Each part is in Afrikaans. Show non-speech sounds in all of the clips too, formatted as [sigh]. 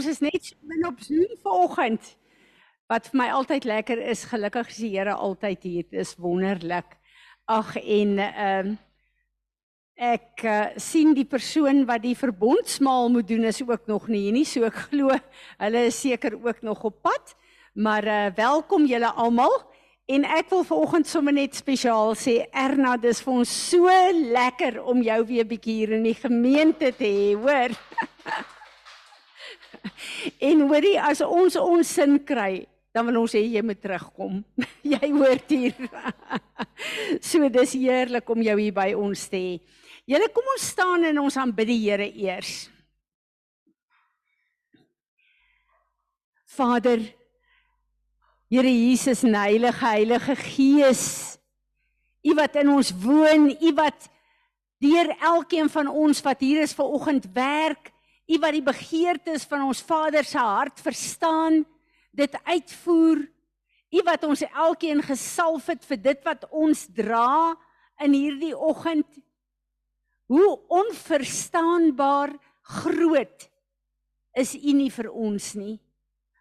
ons is net so min op Zoom vanoggend. Wat vir my altyd lekker is, gelukkig is die Here altyd hier. Dit is wonderlik. Ag en ehm uh, ek uh, sien die persoon wat die verbondsmaal moet doen is ook nog nie hier nie. So ek glo hulle is seker ook nog op pad. Maar uh, welkom julle almal. En ek wil vanoggend sommer net spesiaal sê Erna, dis vir ons so lekker om jou weer bietjie hier in die gemeente te hê, hoor. [laughs] [laughs] en hoorie, as ons ons sin kry, dan wil ons hê jy moet terugkom. [laughs] jy hoort hier. [laughs] so dis heerlik om jou hier by ons te hê. Julle kom ons staan en ons aanbid die Here eers. Vader, Here Jesus en Heilige Heilige Gees, U wat in ons woon, U wat deur elkeen van ons wat hier is ver oggend werk, U wat die begeertes van ons Vader se hart verstaan, dit uitvoer. U wat ons elkeen gesalf het vir dit wat ons dra in hierdie oggend. Hoe onverstaanbaar groot is U nie vir ons nie.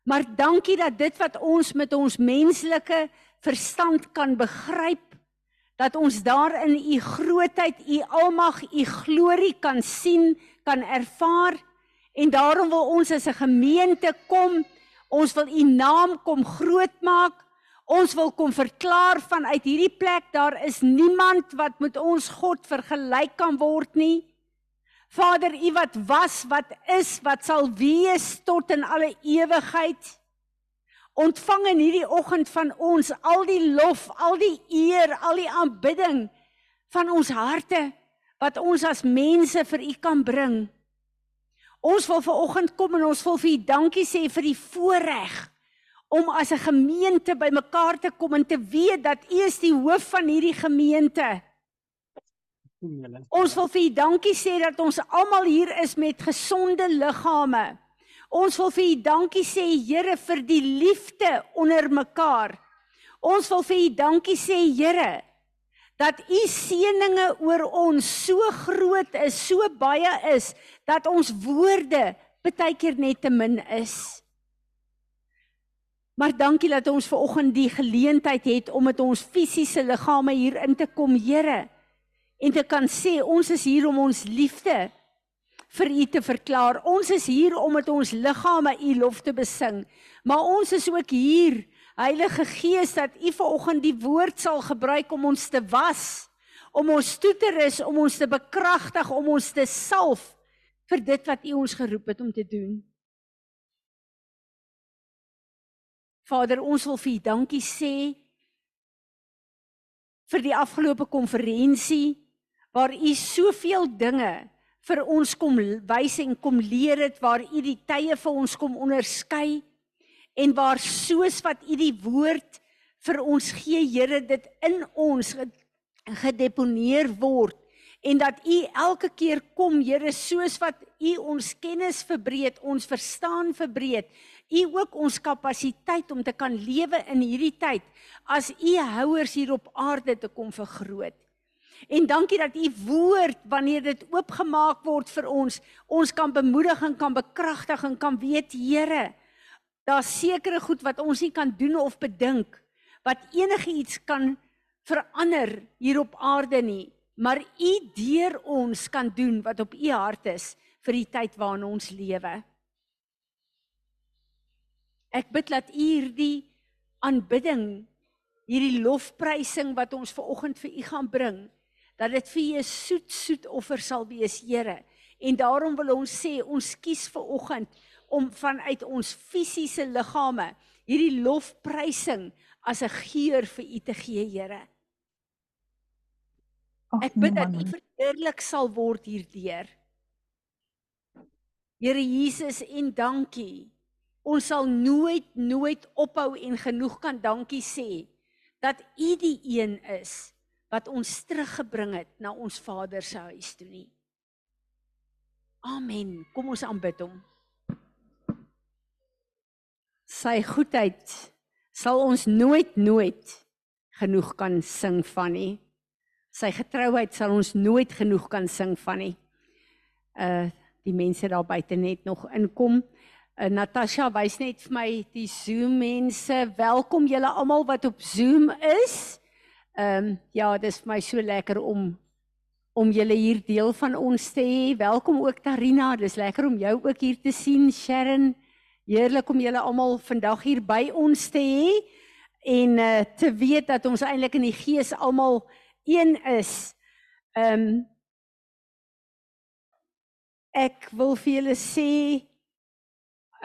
Maar dankie dat dit wat ons met ons menslike verstand kan begryp, dat ons daarin u grootheid, u almag, u glorie kan sien, kan ervaar en daarom wil ons as 'n gemeente kom, ons wil u naam kom grootmaak. Ons wil kom verklaar vanuit hierdie plek daar is niemand wat met ons God vergelyk kan word nie. Vader, U wat was, wat is, wat sal wees tot in alle ewigheid. Ontvang in hierdie oggend van ons al die lof, al die eer, al die aanbidding van ons harte wat ons as mense vir U kan bring. Ons wil ver oggend kom en ons wil vir U dankie sê vir die voorreg om as 'n gemeente bymekaar te kom en te weet dat U is die hoof van hierdie gemeente. Ons wil vir U dankie sê dat ons almal hier is met gesonde liggame. Ons wil vir U dankie sê Here vir die liefde onder mekaar. Ons wil vir U dankie sê Here dat U seëninge oor ons so groot is, so baie is dat ons woorde baie keer net te min is. Maar dankie dat ons ver oggend die geleentheid het om met ons fisiese liggame hier in te kom, Here en te kan sê ons is hier om ons liefde vir u te verklaar. Ons is hier om met ons liggame u lof te besing. Maar ons is ook hier, Heilige Gees, dat u vanoggend die woord sal gebruik om ons te was, om ons toe te rus, om ons te bekragtig, om ons te salf vir dit wat u ons geroep het om te doen. Vader, ons wil vir u dankie sê vir die afgelope konferensie waar u soveel dinge vir ons kom wys en kom leer het waar u die tye vir ons kom onderskei en waar soos wat u die woord vir ons gee Here dit in ons gedeponeer word en dat u elke keer kom Here soos wat u ons kennis verbreek ons verstaan verbreek u ook ons kapasiteit om te kan lewe in hierdie tyd as u houers hier op aarde te kom vergroot. En dankie dat u woord wanneer dit oopgemaak word vir ons, ons kan bemoedig en kan bekragtig en kan weet Here, daar's sekere goed wat ons nie kan doen of bedink wat enige iets kan verander hier op aarde nie, maar u deur ons kan doen wat op u hart is vir die tyd waarin ons lewe. Ek bid dat u hierdie aanbidding, hierdie lofprysing wat ons ver oggend vir u gaan bring, dat dit vir U 'n soet soet offer sal wees, Here. En daarom wil ons sê ons kies vir oggend om vanuit ons fisiese liggame hierdie lofprysing as 'n geur vir U te gee, Here. Ek bid dat U verheerlik sal word hierdeur. Here Jesus en dankie. Ons sal nooit nooit ophou en genoeg kan dankie sê dat U die een is wat ons teruggebring het na ons Vader se huis toe nie. Amen. Kom ons aanbid hom. Sy goedheid sal ons nooit nooit genoeg kan sing van nie. Sy getrouheid sal ons nooit genoeg kan sing van nie. Uh die mense daar buite net nog inkom. Uh, Natasha wys net vir my die Zoom mense. Welkom julle almal wat op Zoom is. Ehm um, ja, dis vir my so lekker om om julle hier deel van ons te hê. Welkom ook Tarina. Dis lekker om jou ook hier te sien, Sharon. Heerlik om julle almal vandag hier by ons te hê en uh, te weet dat ons eintlik in die gees almal een is. Ehm um, ek wil vir julle sê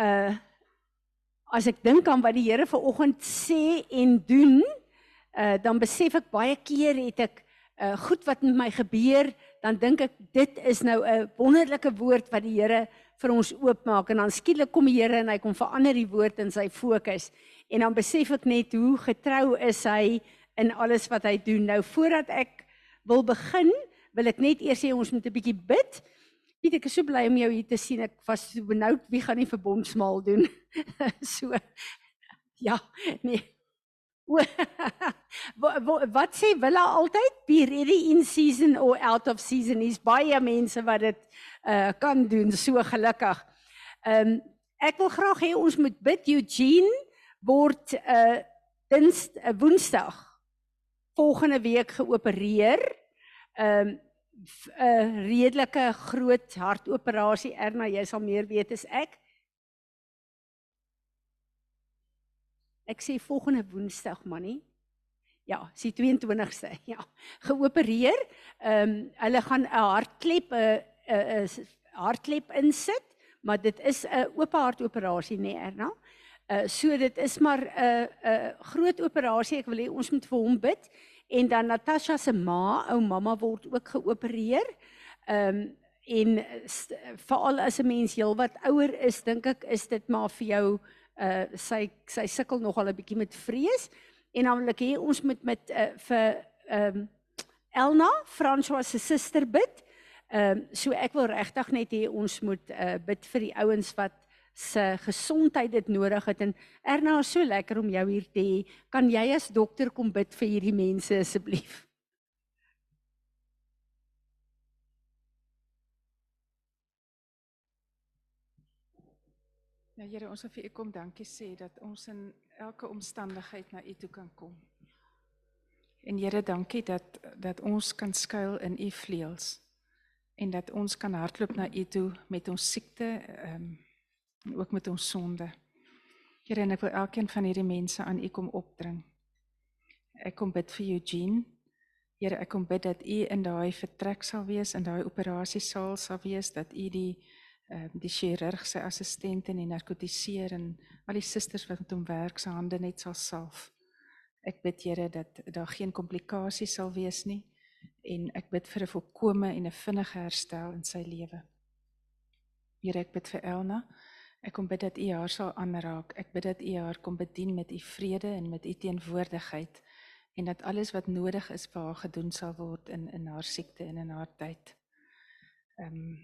uh as ek dink aan wat die Here vanoggend sê en doen, uh dan besef ek baie keer het ek uh goed wat met my gebeur, dan dink ek dit is nou 'n wonderlike woord wat die Here vir ons oopmaak en dan skielik kom die Here en hy kom verander die woord in sy fokus en dan besef ek net hoe getrou is hy in alles wat hy doen. Nou voordat ek wil begin, wil ek net eers sê ons moet 'n bietjie bid. Piet, ek is so bly om jou hier te sien. Ek was so benoud wie gaan die verbondsmaal doen. [laughs] so ja, nee. [laughs] wat, wat sê Willa altyd? Be ready in season or out of season. Is baie mense wat dit uh kan doen. So gelukkig. Ehm um, ek wil graag hê ons moet bid Eugene word uh dins 'n uh, Woensdag volgende week geopereer. Ehm um, 'n redelike groot hartoperasie. Erna, jy sal meer weet as ek. Ek sê volgende Woensdag, manie. Ja, sy 22ste. [laughs] Ja, geopereer. Ehm um, hulle gaan 'n hartklep 'n 'n 'n hartklep insit, maar dit is 'n oop hartoperasie, nee, Erna. Uh so dit is maar 'n 'n groot operasie. Ek wil hê ons moet vir hom bid en dan Natasha se ma, ou mamma word ook geopereer. Ehm um, en veral as 'n mens heelwat ouer is, dink ek is dit maar vir jou uh sy sy sukkel nogal 'n bietjie met vrees en dan wil ek hê ons moet met uh, vir ehm um, Elna, François se suster bid. Ehm um, so ek wil regtig net hê ons moet uh bid vir die ouens wat se gesondheid dit nodig het en Erna is so lekker om jou hier te hê. Kan jy as dokter kom bid vir hierdie mense asseblief? Ja Here, ons wil vir U kom dankie sê dat ons in elke omstandigheid na U toe kan kom. En Here, dankie dat dat ons kan skuil in U vleuels en dat ons kan hardloop na U toe met ons siekte, ehm um, en ook met ons sonde. Here, en ek wil elkeen van hierdie mense aan U kom opdring. Ek kom bid vir Eugene. Here, ek kom bid dat U in daai vertrek sal wees, in daai operasiesaal sal wees, dat U die ehm die chirurg se assistent en die narkotiseer en al die susters wat met hom werk se hande net sal salf. Ek bid Here dat daar geen komplikasies sal wees nie en ek bid vir 'n volkomme en 'n vinnige herstel in sy lewe. Here, ek bid vir Elna. Ek kom bid dat U haar sal aanraak. Ek bid dat U haar kom bedien met U vrede en met U teenwoordigheid en dat alles wat nodig is vir haar gedoen sal word in in haar siekte en in haar tyd. Ehm um,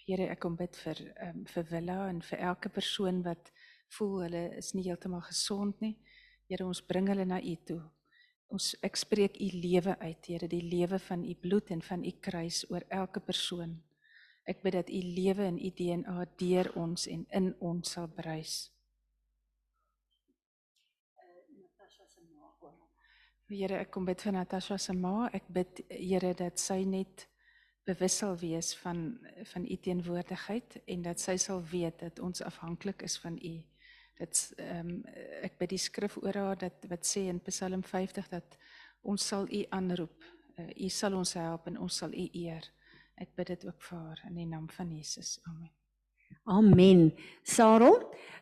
Here, ek kom bid vir ehm um, vir Willa en vir elke persoon wat voel hulle is nie heeltemal gesond nie. Here, ons bring hulle na U toe. Ons ek spreek U lewe uit, Here, die lewe van U bloed en van U kruis oor elke persoon. Ek bid dat u lewe en u DNA deur ons en in ons sal bruis. Here, ek kom bid vir Natasha se ma. Ek bid Here dat sy net bewus sal wees van van u teenwoordigheid en dat sy sal weet dat ons afhanklik is van u. Dit ehm um, ek bid die skrif oor haar dat wat sê in Psalm 50 dat ons sal u aanroep. Uh, u sal ons help en ons sal u eer. Ek bid dit ook vir haar in die naam van Jesus. Amen. Amen. Sarel,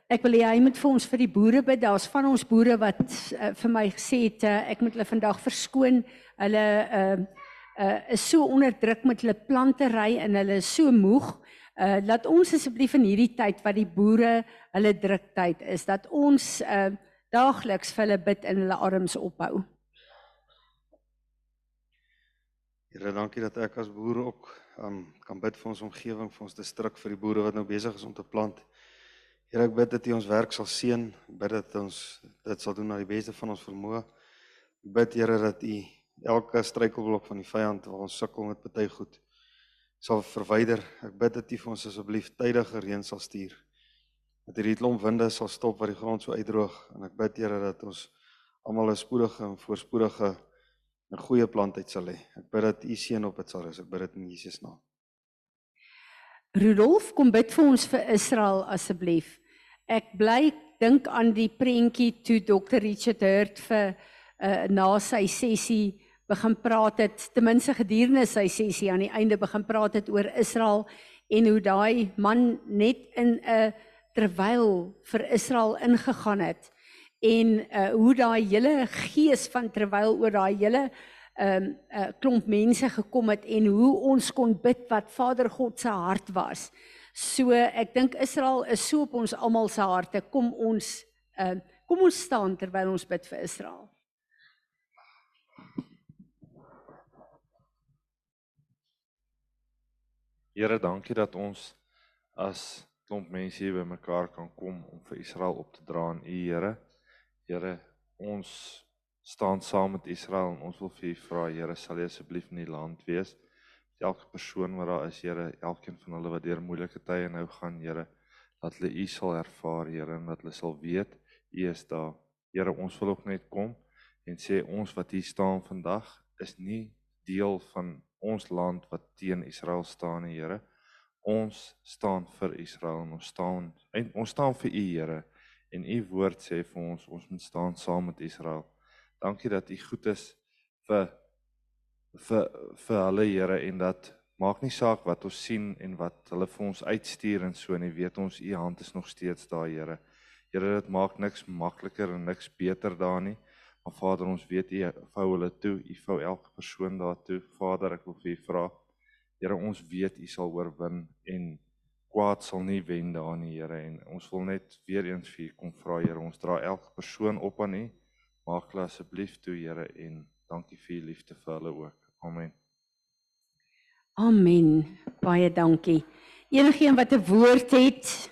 ek wil hê jy moet vir ons vir die boere bid. Daar's van ons boere wat uh, vir my gesê het uh, ek moet hulle vandag verskoon. Hulle uh uh is so onderdruk met hulle plantery en hulle is so moeg. Uh laat ons asseblief in hierdie tyd wat die boere hulle druktyd is, dat ons uh daagliks vir hulle bid en hulle arms ophou. Here, dankie dat ek as boer ook um, kan bid vir ons omgewing, vir ons distrik, vir die boere wat nou besig is om te plant. Here, ek bid dat U ons werk sal seën, bid dat ons dit sal doen na die beste van ons vermoë. Ek bid Here dat U elke struikelblok van die vyand waar ons sukkel met baie goed sal verwyder. Ek bid dat U vir ons asseblief tydige reën sal stuur dat hierdie klomp winde sal stop wat die grond so uitdroog en ek bid Here dat ons almal 'n spoedige en voorspoedige 'n goeie plantheid sal hê. Ek bid dat U seën op dit sal rus. Ek bid dit in Jesus naam. Rudolf, kom bid vir ons vir Israel asseblief. Ek bly dink aan die prentjie toe Dr. Richard Hurt vir uh, na sy sessie begin praat het, ten minste gedurende sy sessie aan die einde begin praat het oor Israel en hoe daai man net in 'n terwyl vir Israel ingegaan het en uh, hoe daai hele gees van terwyl oor daai hele 'n um, uh, klomp mense gekom het en hoe ons kon bid wat Vader God se hart was. So ek dink Israel is so op ons almal se harte. Kom ons uh, kom ons staan terwyl ons bid vir Israel. Here, dankie dat ons as klomp mense hier bymekaar kan kom om vir Israel op te dra aan U, Here. Here, ons staan saam met Israel en ons wil vir U vra, Here, sal U asseblief in die land wees. Elke persoon wat daar is, Here, elkeen van hulle wat deur moeilike tye nou gaan, Here, dat hulle U sal ervaar, Here, en dat hulle sal weet U is daar. Here, ons wil ook net kom en sê ons wat hier staan vandag is nie deel van ons land wat teen Israel staan nie, Here. Ons staan vir Israel en ons staan en ons staan vir U, Here. En u woord sê vir ons ons moet staan saam met Israel. Dankie dat u goed is vir vir vir hulle Here en dat maak nie saak wat ons sien en wat hulle vir ons uitstuur en so nie, weet ons u hand is nog steeds daar Here. Here dit maak niks makliker en niks beter daar nie. Maar Vader, ons weet u vou hulle toe, u vou elke persoon daar toe. Vader, ek wil vir u vra. Here, ons weet u sal oorwin en kwaad sal nie wen daar nie, Here, en ons wil net weer eens vir U kom vra, Here, ons dra elke persoon op aan U. Maak hulle asseblief toe, Here, en dankie vir U liefde vir hulle ook. Amen. Amen. Baie dankie. Enigeen wat 'n woord het,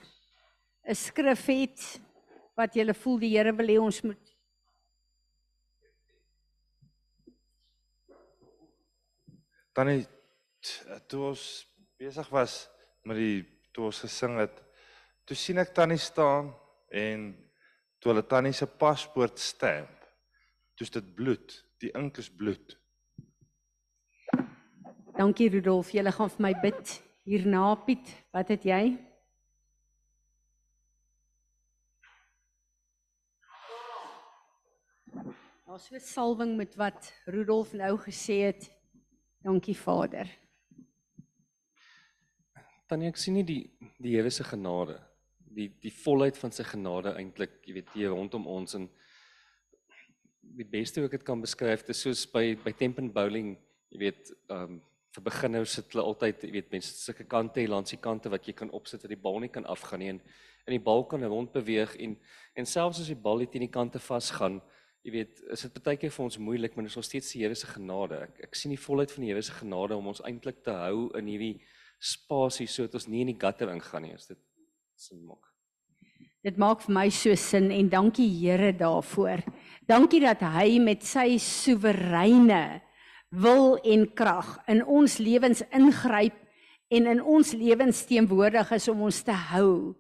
'n skrif het wat jy voel die Here wil hê ons moet Tannie toe ons besig was met die toe ons gesing het, toe sien ek tannie staan en toe hulle tannie se paspoort stamp. Toe's dit bloed, die ink is bloed. Dankie Rudolf, jy gaan vir my bid hierna Piet. Wat het jy? Ons het salwing met wat Rudolf nou gesê het. Dankie Vader. Tannie ek sien nie die die Here se genade, die die volheid van sy genade eintlik, jy weet, hier rondom ons en die beste hoe ek dit kan beskryf, dit is soos by by Tempen Bowling, jy weet, ehm um, vir beginners sit hulle altyd, jy weet, mense sulke kante hier langs die kante wat jy kan opsit dat die bal nie kan afgaan nie en in die bal kan rond beweeg en en selfs as die bal net in die kante vasgaan, jy weet, is dit baie keer vir ons moeilik, maar dit is nog steeds die Here se genade. Ek ek sien die volheid van die Here se genade om ons eintlik te hou in hierdie spasie sodat ons nie in die gutter ingaan nie as dit sin maak. Dit maak vir my so sin en dankie Here daarvoor. Dankie dat hy met sy soewereine wil en krag in ons lewens ingryp en in ons lewens teenwoordig is om ons te hou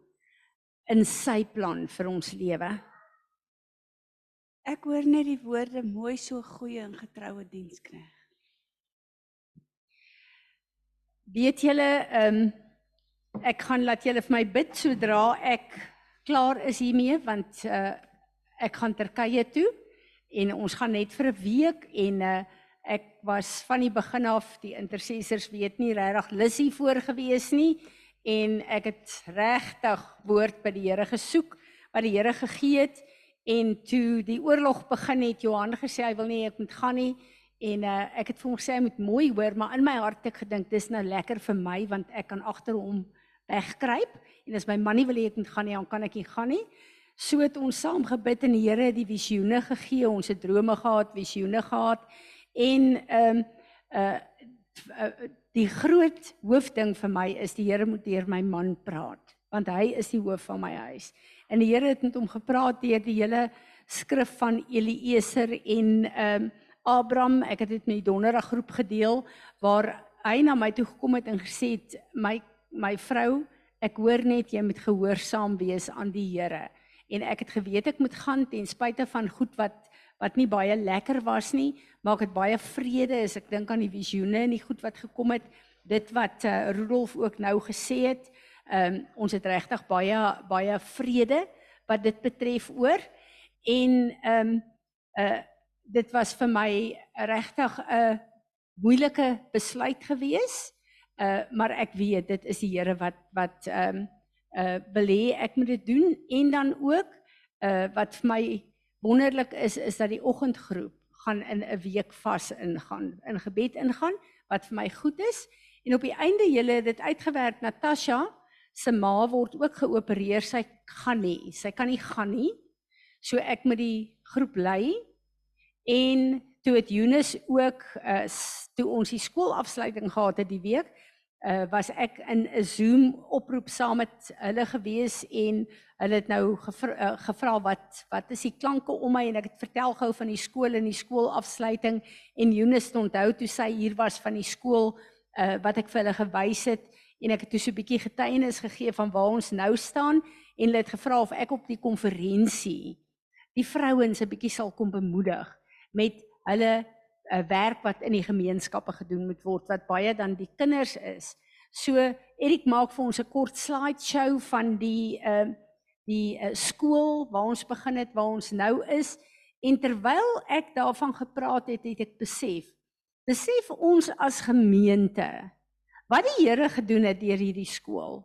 in sy plan vir ons lewe. Ek hoor net die woorde mooi so goeie en getroue diensknegt. Weet julle, ehm um, ek gaan laat julle vir my bid sodra ek klaar is hiermee want uh ek gaan Turkye toe en ons gaan net vir 'n week en uh ek was van die begin af die intercessors weet nie regtig lussie voor gewees nie en ek het regtig woord by die Here gesoek wat die Here gegee het en toe die oorlog begin het Johan gesê hy wil nie ek moet gaan nie En uh, ek het vir hom gesê hy moet mooi hoor, maar in my hart ek gedink dis nou lekker vir my want ek kan agter hom wegkruip en as my man nie wil hê ek moet gaan nie, dan kan ek nie gaan nie. So het ons saam gebid en die Here het die visioene gegee, ons het drome gehad, visioene gehad en ehm um, uh, uh die groot hoofding vir my is die Here moet deur my man praat want hy is die hoof van my huis. En die Here het met hom gepraat deur die hele skrif van Eliezer en ehm um, Abraham, ek het dit met die donderdag groep gedeel waar hy na my toe gekom het en gesê het my my vrou ek hoor net jy moet gehoorsaam wees aan die Here. En ek het geweet ek moet gaan ten spyte van goed wat wat nie baie lekker was nie, maar ek het baie vrede as ek dink aan die visioene en die goed wat gekom het, dit wat uh, Rudolf ook nou gesê het. Ehm um, ons het regtig baie baie vrede wat dit betref oor en ehm um, uh dit was vir my regtig 'n moeilike besluit gewees. Uh maar ek weet dit is die Here wat wat ehm um, uh belê ek moet dit doen en dan ook uh wat vir my wonderlik is is dat die oggendgroep gaan in 'n week vas ingaan, in gebed ingaan wat vir my goed is. En op die einde julle het dit uitgewerk Natasha se ma word ook geopereer. Sy gaan nie, sy kan nie gaan nie. So ek moet die groep lei en toe het Eunice ook uh, toe ons die skoolafsluiting gehad het die week uh, was ek in 'n Zoom oproep saam met hulle gewees en hulle het nou gevra, uh, gevra wat wat is die klanke om my en ek het vertel gou van die skool en die skoolafsluiting en Eunice onthou toe sy hier was van die skool uh, wat ek vir hulle gewys het en ek het toe so 'n bietjie getuienis gegee van waar ons nou staan en hulle het gevra of ek op die konferensie die vrouens 'n bietjie sal kom bemoedig met hulle 'n eh, werk wat in die gemeenskappe gedoen moet word wat baie dan die kinders is. So Erik maak vir ons 'n kort slide show van die uh die uh, skool waar ons begin het, waar ons nou is en terwyl ek daarvan gepraat het, het ek besef besef ons as gemeente wat die Here gedoen het deur hierdie skool.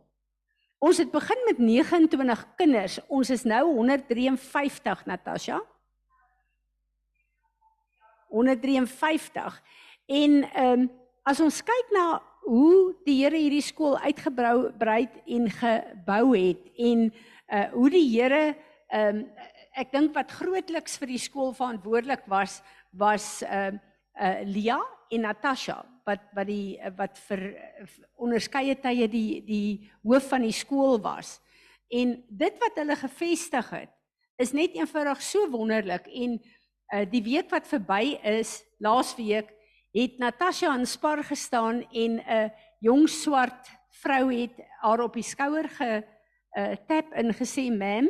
Ons het begin met 29 kinders. Ons is nou 153 Natasha. 153. En ehm um, as ons kyk na hoe die Here hierdie skool uitgebrou breed en gebou het en uh hoe die Here ehm um, ek dink wat grootliks vir die skool verantwoordelik was was ehm uh, uh Lia en Natasha wat wat die wat vir onderskeie tye die die hoof van die skool was. En dit wat hulle gevestig het is net eenvoudig so wonderlik en uh, die week wat verby is, laasweek, het Natasha aan Spar gestaan en 'n jong swart vrou het haar op die skouer ge uh, tap en gesê, "Ma'am,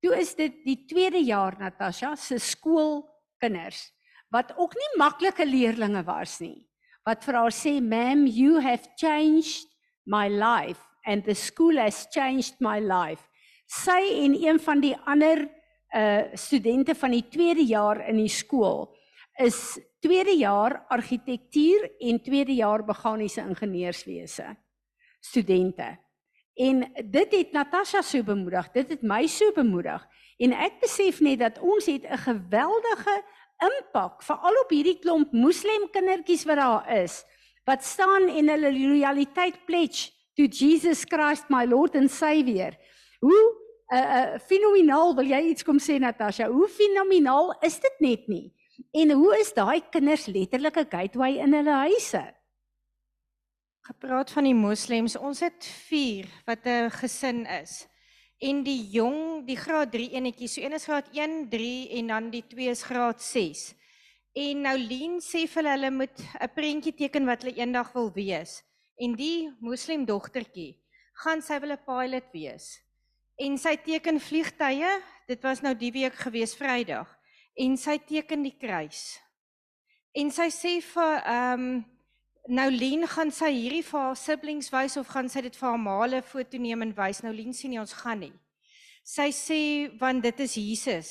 toe is dit die tweede jaar Natasha se skoolkinders wat ook nie maklike leerlinge was nie. Wat vir haar sê, "Ma'am, you have changed my life and the school has changed my life." Sy en een van die ander uh studente van die tweede jaar in die skool is tweede jaar argitektuur en tweede jaar meganiese ingenieurswese studente. En dit het Natasha so bemoedig, dit het my so bemoedig en ek besef net dat ons het 'n geweldige impak veral op hierdie klomp moslem kindertjies wat daar is wat staan en hulle loyaliteit pledge to Jesus Christ my Lord and Savior. Hoe uh, uh fenomenaal wil jy iets kom sê Natasha? Hoe fenomenaal is dit net nie? En hoe is daai kinders letterlik 'n gateway in hulle huise? Gepraat van die moslems, ons het 4 wat 'n gesin is. En die jong, die graad 3 enetjie, so een is graad 1, 3 en dan die twee is graad 6. En nou Lien sê vir hulle hulle moet 'n prentjie teken wat hulle eendag wil wees. En die moslem dogtertjie gaan sy wil 'n pilot wees. En sy teken vliegtye, dit was nou die week gewees Vrydag. En sy teken die kruis. En sy sê vir ehm um, nou Lien gaan sy hierdie vir haar siblings wys of gaan sy dit vir haar maale foto neem en wys. Nou Lien sê nie ons gaan nie. Sy sê want dit is Jesus.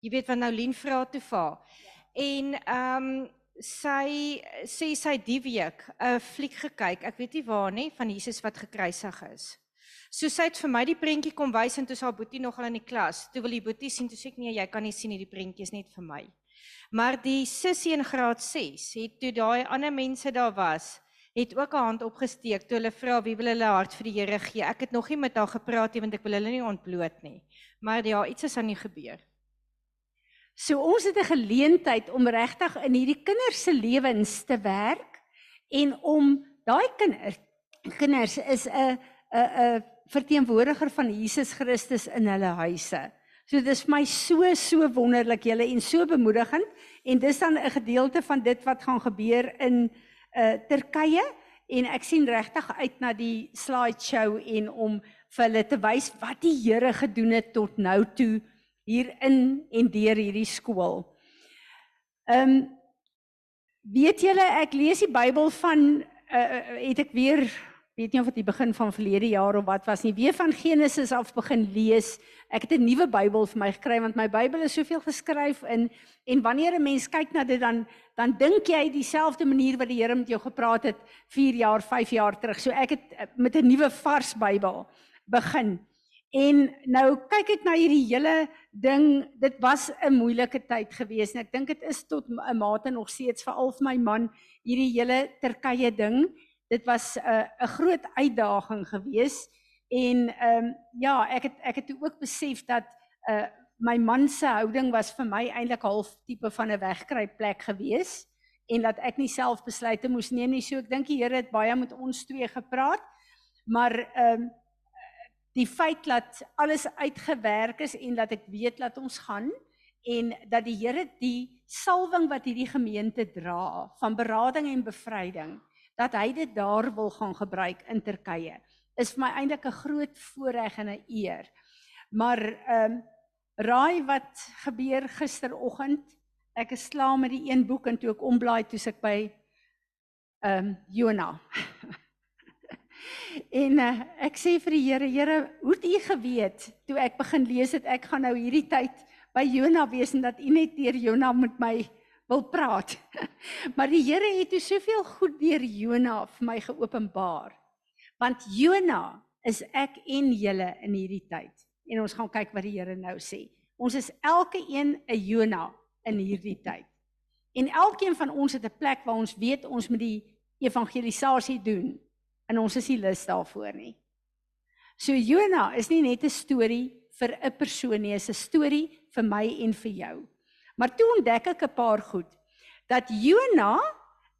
Jy weet wat nou Lien vra toe vir haar. En ehm um, sy sê sy die week 'n fliek gekyk. Ek weet nie waar nie van Jesus wat gekruisig is. So sy het vir my die prentjie kom wys en toe sy haar boetie nogal in die klas. Toe wil die boetie sien, toe sê ek nee, jy kan nie sien hierdie prentjie is net vir my. Maar die sussie in graad 6 het toe daai ander mense daar was, het ook 'n hand opgesteek toe hulle vra wie wil hulle hart vir die Here gee. Ek het nog nie met haar gepraat nie want ek wil hulle nie ontbloot nie. Maar ja, iets is aan die gebeur. So ons het 'n geleentheid om regtig in hierdie kinders se lewens te werk en om daai kinders kinders is 'n 'n 'n verteenwoordiger van Jesus Christus in hulle huise. So dis vir my so so wonderlik julle en so bemoedigend en dis dan 'n gedeelte van dit wat gaan gebeur in uh Turkye en ek sien regtig uit na die slideshow en om vir hulle te wys wat die Here gedoen het tot nou toe hier in en deur hierdie skool. Um, weet julle ek lees die Bybel van uh, het ek weer weet nie of dit die begin van verlede jaar of wat was nie weer van Genesis af begin lees. Ek het 'n nuwe Bybel vir my gekry want my Bybel is soveel geskryf in en wanneer 'n mens kyk na dit dan dan dink jy dieselfde manier wat die Here met jou gepraat het 4 jaar, 5 jaar terug. So ek het eh, met 'n nuwe vars Bybel begin. En nou kyk ek na hierdie hele ding, dit was 'n moeilike tyd gewees en ek dink dit is tot 'n mate nog steeds vir my man hierdie hele Turkye ding. Dit was 'n uh, 'n groot uitdaging gewees en ehm um, ja, ek het ek het ook besef dat uh my man se houding was vir my eintlik half tipe van 'n wegkruipplek gewees en dat ek nie self besluite moes neem nie. So ek dink die Here het baie met ons twee gepraat. Maar ehm um, die feit dat alles uitgewerk is en dat ek weet dat ons gaan en dat die Here die salwing wat hierdie gemeente dra van berading en bevryding dat hy dit daar wil gaan gebruik in Turkye is vir my eintlik 'n groot voorreg en 'n eer. Maar ehm um, raai wat gebeur gisteroggend? Ek is klaar met die een boek en toe ek omblaai toe ek by ehm um, Jona. [laughs] en uh, ek sê vir die Here, Here, hoe het U geweet toe ek begin lees het ek gaan nou hierdie tyd by Jona wees en dat U net deur Jona met my wil praat. [laughs] maar die Here het toe soveel goed deur Jona vir my geopenbaar. Want Jona is ek en julle in hierdie tyd. En ons gaan kyk wat die Here nou sê. Ons is elke een 'n Jona in hierdie tyd. En elkeen van ons het 'n plek waar ons weet ons moet die evangelisasie doen. En ons is nie lus daarvoor nie. So Jona is nie net 'n storie vir 'n persoon nie, is 'n storie vir my en vir jou. Maar toe ontdek ek 'n paar goed. Dat Jona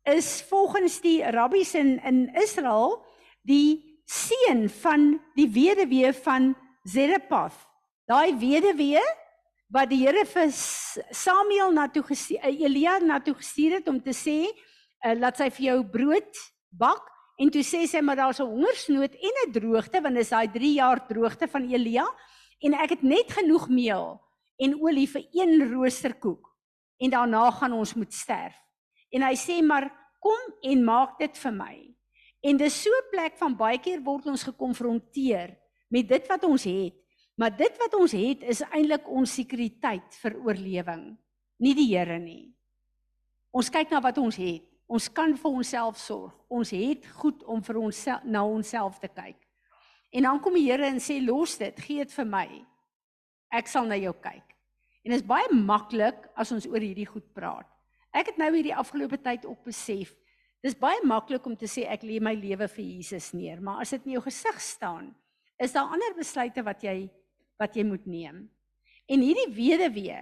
is volgens die rabbies in in Israel die seun van die weduwee van Zerepath. Daai weduwee wat die Here vir Samuel na toe gestuur, eh, Elia na toe gestuur het om te sê, uh, laat sy vir jou brood bak. En toe sê sy maar daar's 'n hongersnood en 'n droogte want dis daai 3 jaar droogte van Elia en ek het net genoeg meel en olie vir een roosterkoek en daarna gaan ons moet sterf. En hy sê maar kom en maak dit vir my. En dis so 'n plek van baie keer word ons gekonfronteer met dit wat ons het, maar dit wat ons het is eintlik ons sekuriteit vir oorlewing, nie die Here nie. Ons kyk na wat ons het. Ons kan vir onsself sorg. Ons het goed om vir ons na onsself te kyk. En dan kom die Here en sê los dit, gee dit vir my. Ek sal na jou kyk. En dit is baie maklik as ons oor hierdie goed praat. Ek het nou hierdie afgelope tyd op besef. Dis baie maklik om te sê ek lê my lewe vir Jesus neer, maar as dit in jou gesig staan, is daar ander besluite wat jy wat jy moet neem. En hierdie weduwee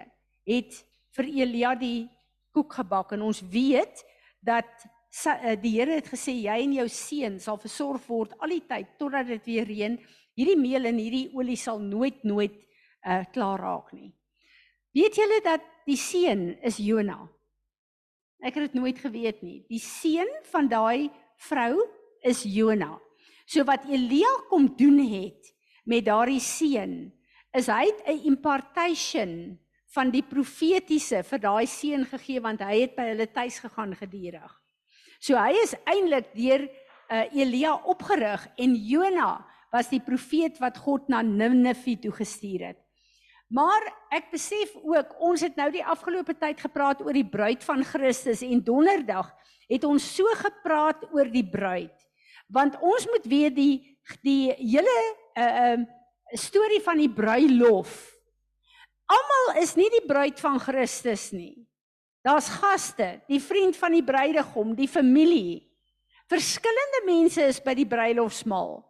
het vir Elia die koek gebak en ons weet dat Eh, die Here het gesê jy en jou seun sal versorg word al die tyd totdat dit weer reën. Hierdie meel en hierdie olie sal nooit nooit uh klaar raak nie. Weet julle dat die seun is Jona? Ek het dit nooit geweet nie. Die seun van daai vrou is Jona. So wat Elia kom doen het met daardie seun is hy 'n impartation van die profetiese vir daai seun gegee want hy het by hulle tuis gegaan gedurig. So hy is eintlik deur uh, Elia opgerig en Jona was die profeet wat God na Ninive toe gestuur het. Maar ek besef ook ons het nou die afgelope tyd gepraat oor die bruid van Christus en donderdag het ons so gepraat oor die bruid. Want ons moet weet die die hele uh uh storie van die bruilof. Almal is nie die bruid van Christus nie. Daar's gaste, die vriend van die bruidegom, die familie. Verskillende mense is by die bruilofsmaal.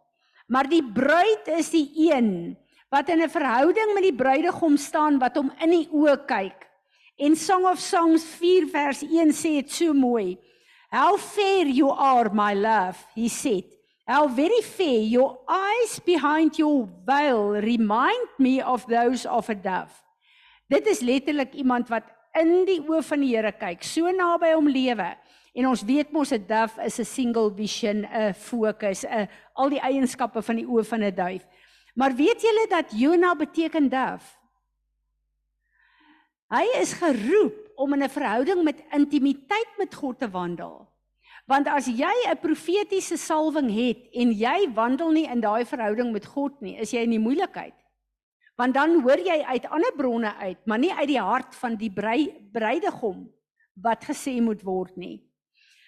Maar die bruid is die een wat in 'n verhouding met die bruidegom staan wat hom in die oë kyk. En Song of Songs 4 vers 1 sê dit so mooi. How fair you are my love, he said. How very fair your eyes behind your veil remind me of those of a dove. Dit is letterlik iemand wat in die oë van die Here kyk, so naby hom lewe En ons weet mos 'n dove is 'n single vision, 'n fokus, 'n al die eienskappe van die oë van 'n duif. Maar weet julle dat Jona beteken dove? Hy is geroep om in 'n verhouding met intimiteit met God te wandel. Want as jy 'n profetiese salwing het en jy wandel nie in daai verhouding met God nie, is jy in die moeilikheid. Want dan hoor jy uit ander bronne uit, maar nie uit die hart van die bruidegom wat gesê moet word nie.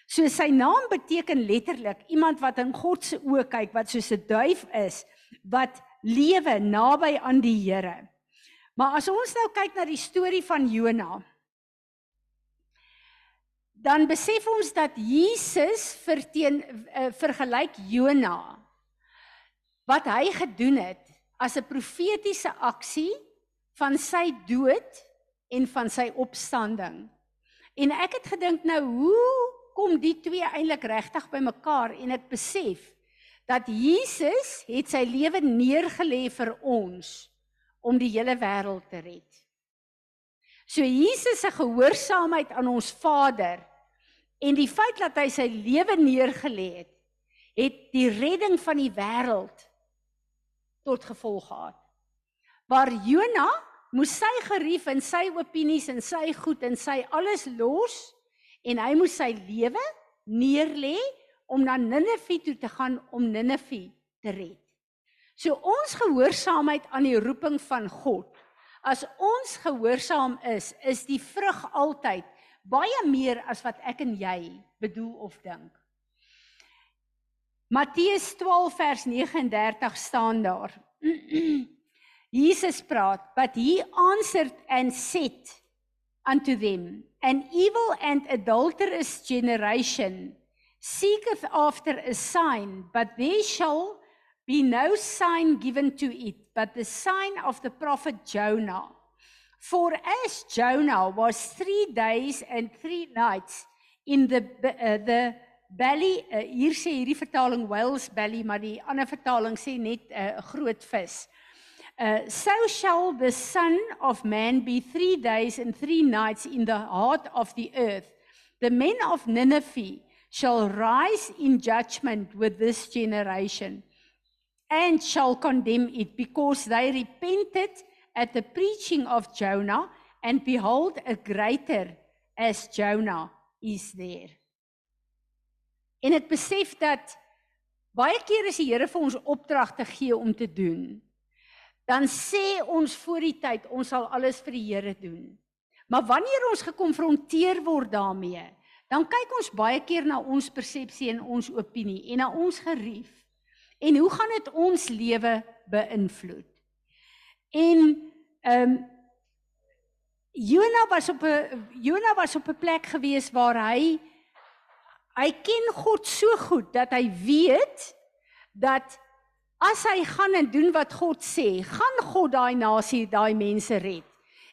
So sy naam beteken letterlik iemand wat in God se oë kyk wat soos 'n duif is wat lewe naby aan die Here. Maar as ons nou kyk na die storie van Jona, dan besef ons dat Jesus verteen uh, vergelyk Jona wat hy gedoen het as 'n profetiese aksie van sy dood en van sy opstanding. En ek het gedink nou hoe kom die twee eintlik regtig bymekaar en ek besef dat Jesus het sy lewe neergelê vir ons om die hele wêreld te red. So Jesus se gehoorsaamheid aan ons Vader en die feit dat hy sy lewe neergelê het, het die redding van die wêreld tot gevolg gehad. Waar Jona moes sy gerief en sy opinies en sy goed en sy alles los en hy moes sy lewe neerlê om na Ninive toe te gaan om Ninive te red. So ons gehoorsaamheid aan die roeping van God. As ons gehoorsaam is, is die vrug altyd baie meer as wat ek en jy bedoel of dink. Matteus 12 vers 39 staan daar. [clears throat] Jesus praat, but he answered and said unto them, an evil and adulterous generation seeketh after a sign, but there shall be no sign given to it, but the sign of the prophet Jonah. For as Jonah was 3 days and 3 nights in the uh, the belly uh, hier sê hierdie vertaling whales belly maar die ander vertaling sê net 'n uh, groot vis. Uh, so shall the son of man be 3 days and 3 nights in the heart of the earth. The men of Nineveh shall rise in judgment with this generation and shall condemn it because they repented at the preaching of Jonah, and behold, a greater as Jonah is there. En ek besef dat baie keer as die Here vir ons opdragte gee om te doen, dan sê ons voor die tyd ons sal alles vir die Here doen. Maar wanneer ons gekonfronteer word daarmee, dan kyk ons baie keer na ons persepsie en ons opinie en na ons gerief. En hoe gaan dit ons lewe beïnvloed? En ehm um, Jona was op 'n Jona was op 'n plek gewees waar hy hy ken God so goed dat hy weet dat as hy gaan en doen wat God sê, gaan God daai nasie, daai mense red.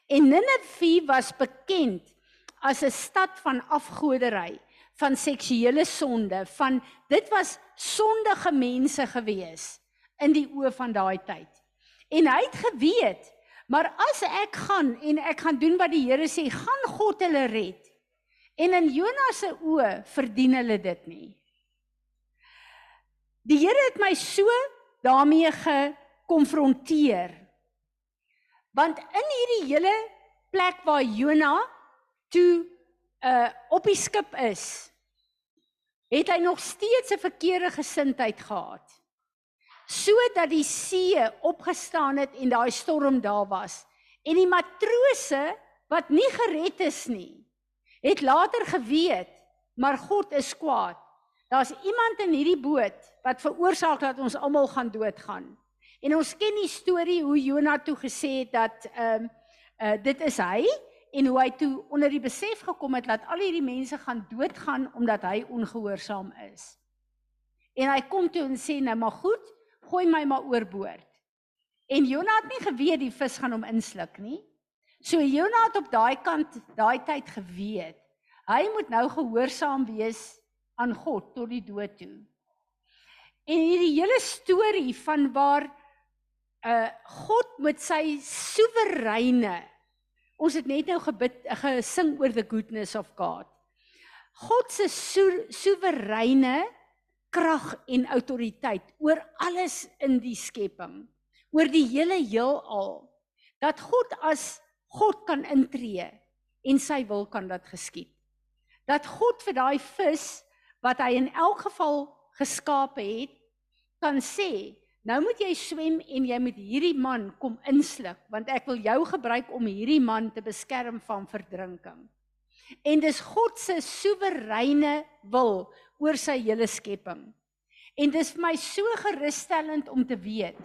En Ninive was bekend as 'n stad van afgodery, van seksuele sonde, van dit was sondige mense gewees in die oë van daai tyd. En hy het geweet, maar as ek gaan en ek gaan doen wat die Here sê, gaan God hulle red. En in Jonas se oë verdien hulle dit nie. Die Here het my so daarmee gekonfronteer. Want in hierdie hele plek waar Jona toe uh op die skip is, het hy nog steeds 'n verkeerde gesindheid gehad sodat die see opgestaan het en daai storm daar was. En die matrose wat nie gered is nie, het later geweet, maar God is kwaad. Daar's iemand in hierdie boot wat veroorsaak dat ons almal gaan doodgaan. En ons ken die storie hoe Jonah toe gesê het dat ehm um, uh, dit is hy en hoe hy toe onder die besef gekom het dat al hierdie mense gaan doodgaan omdat hy ongehoorsaam is. En hy kom toe en sê nou maar goed, gooi my maar oorboord. En Jona het nie geweet die vis gaan hom insluk nie. So Jona het op daai kant daai tyd geweet. Hy moet nou gehoorsaam wees aan God tot die dood toe. En hierdie hele storie van waar uh God met sy soewereine ons het net nou gebid gesing oor the goodness of God. God se so, soewereine krag en autoriteit oor alles in die skepping, oor die hele heelal, dat God as God kan intree en sy wil kan dat geskied. Dat God vir daai vis wat hy in elk geval geskape het, kan sê, nou moet jy swem en jy moet hierdie man kom insluk want ek wil jou gebruik om hierdie man te beskerm van verdrinking. En dis God se soewereine wil oor sy hele skepping. En dis vir my so gerusstellend om te weet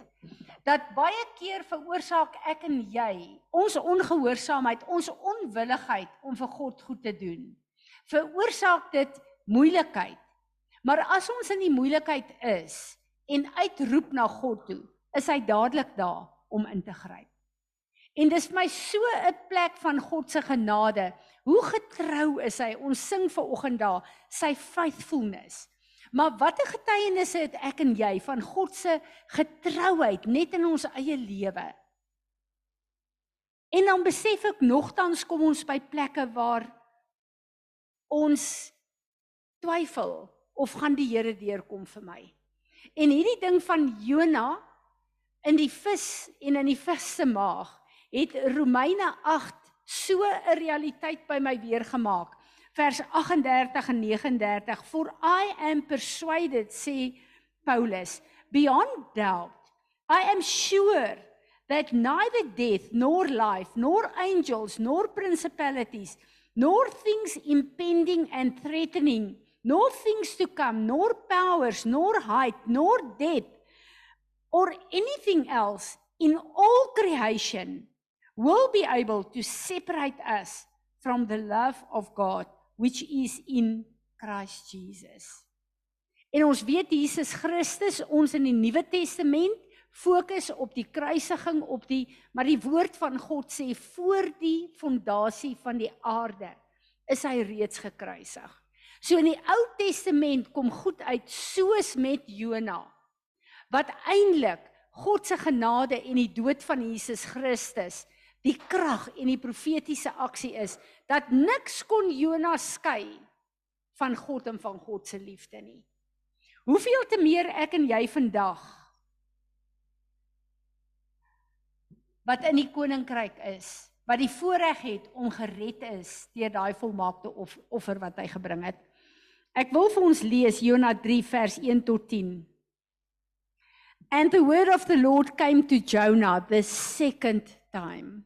dat baie keer veroorsaak ek en jy ons ongehoorsaamheid, ons onwilligheid om vir God goed te doen. Veroorsaak dit moeilikheid. Maar as ons in die moeilikheid is en uitroep na God toe, is hy dadelik daar om in te gryp. En dis vir my so 'n plek van God se genade. Hoe getrou is hy? Ons sing ver oggend daar sy faithfulness. Maar watter getuienisse het ek en jy van God se getrouheid net in ons eie lewe? En dan besef ek nogtans kom ons by plekke waar ons twyfel of gaan die Here deurkom vir my. En hierdie ding van Jona in die vis en in die vis se maag het Romeine 8 so 'n realiteit by my weer gemaak vers 38 en 39 for I am persuaded sê Paulus beyond doubt I am sure that neither death nor life nor angels nor principalities nor things impending and threatening nor things to come nor powers nor height nor depth or anything else in all creation will be able to separate us from the love of God which is in Christ Jesus. En ons weet Jesus Christus ons in die Nuwe Testament fokus op die kruisiging op die maar die woord van God sê voor die fondasie van die aarde is hy reeds gekruisig. So in die Ou Testament kom goed uit soos met Jona wat eintlik God se genade en die dood van Jesus Christus die krag en die profetiese aksie is dat niks kon Jonas skei van God en van God se liefde nie. Hoeveel te meer ek en jy vandag wat in die koninkryk is, wat die voorreg het om gered is deur daai volmaakte offer wat hy gebring het. Ek wil vir ons lees Jonas 3 vers 1 tot 10. And the word of the Lord came to Jonah the second time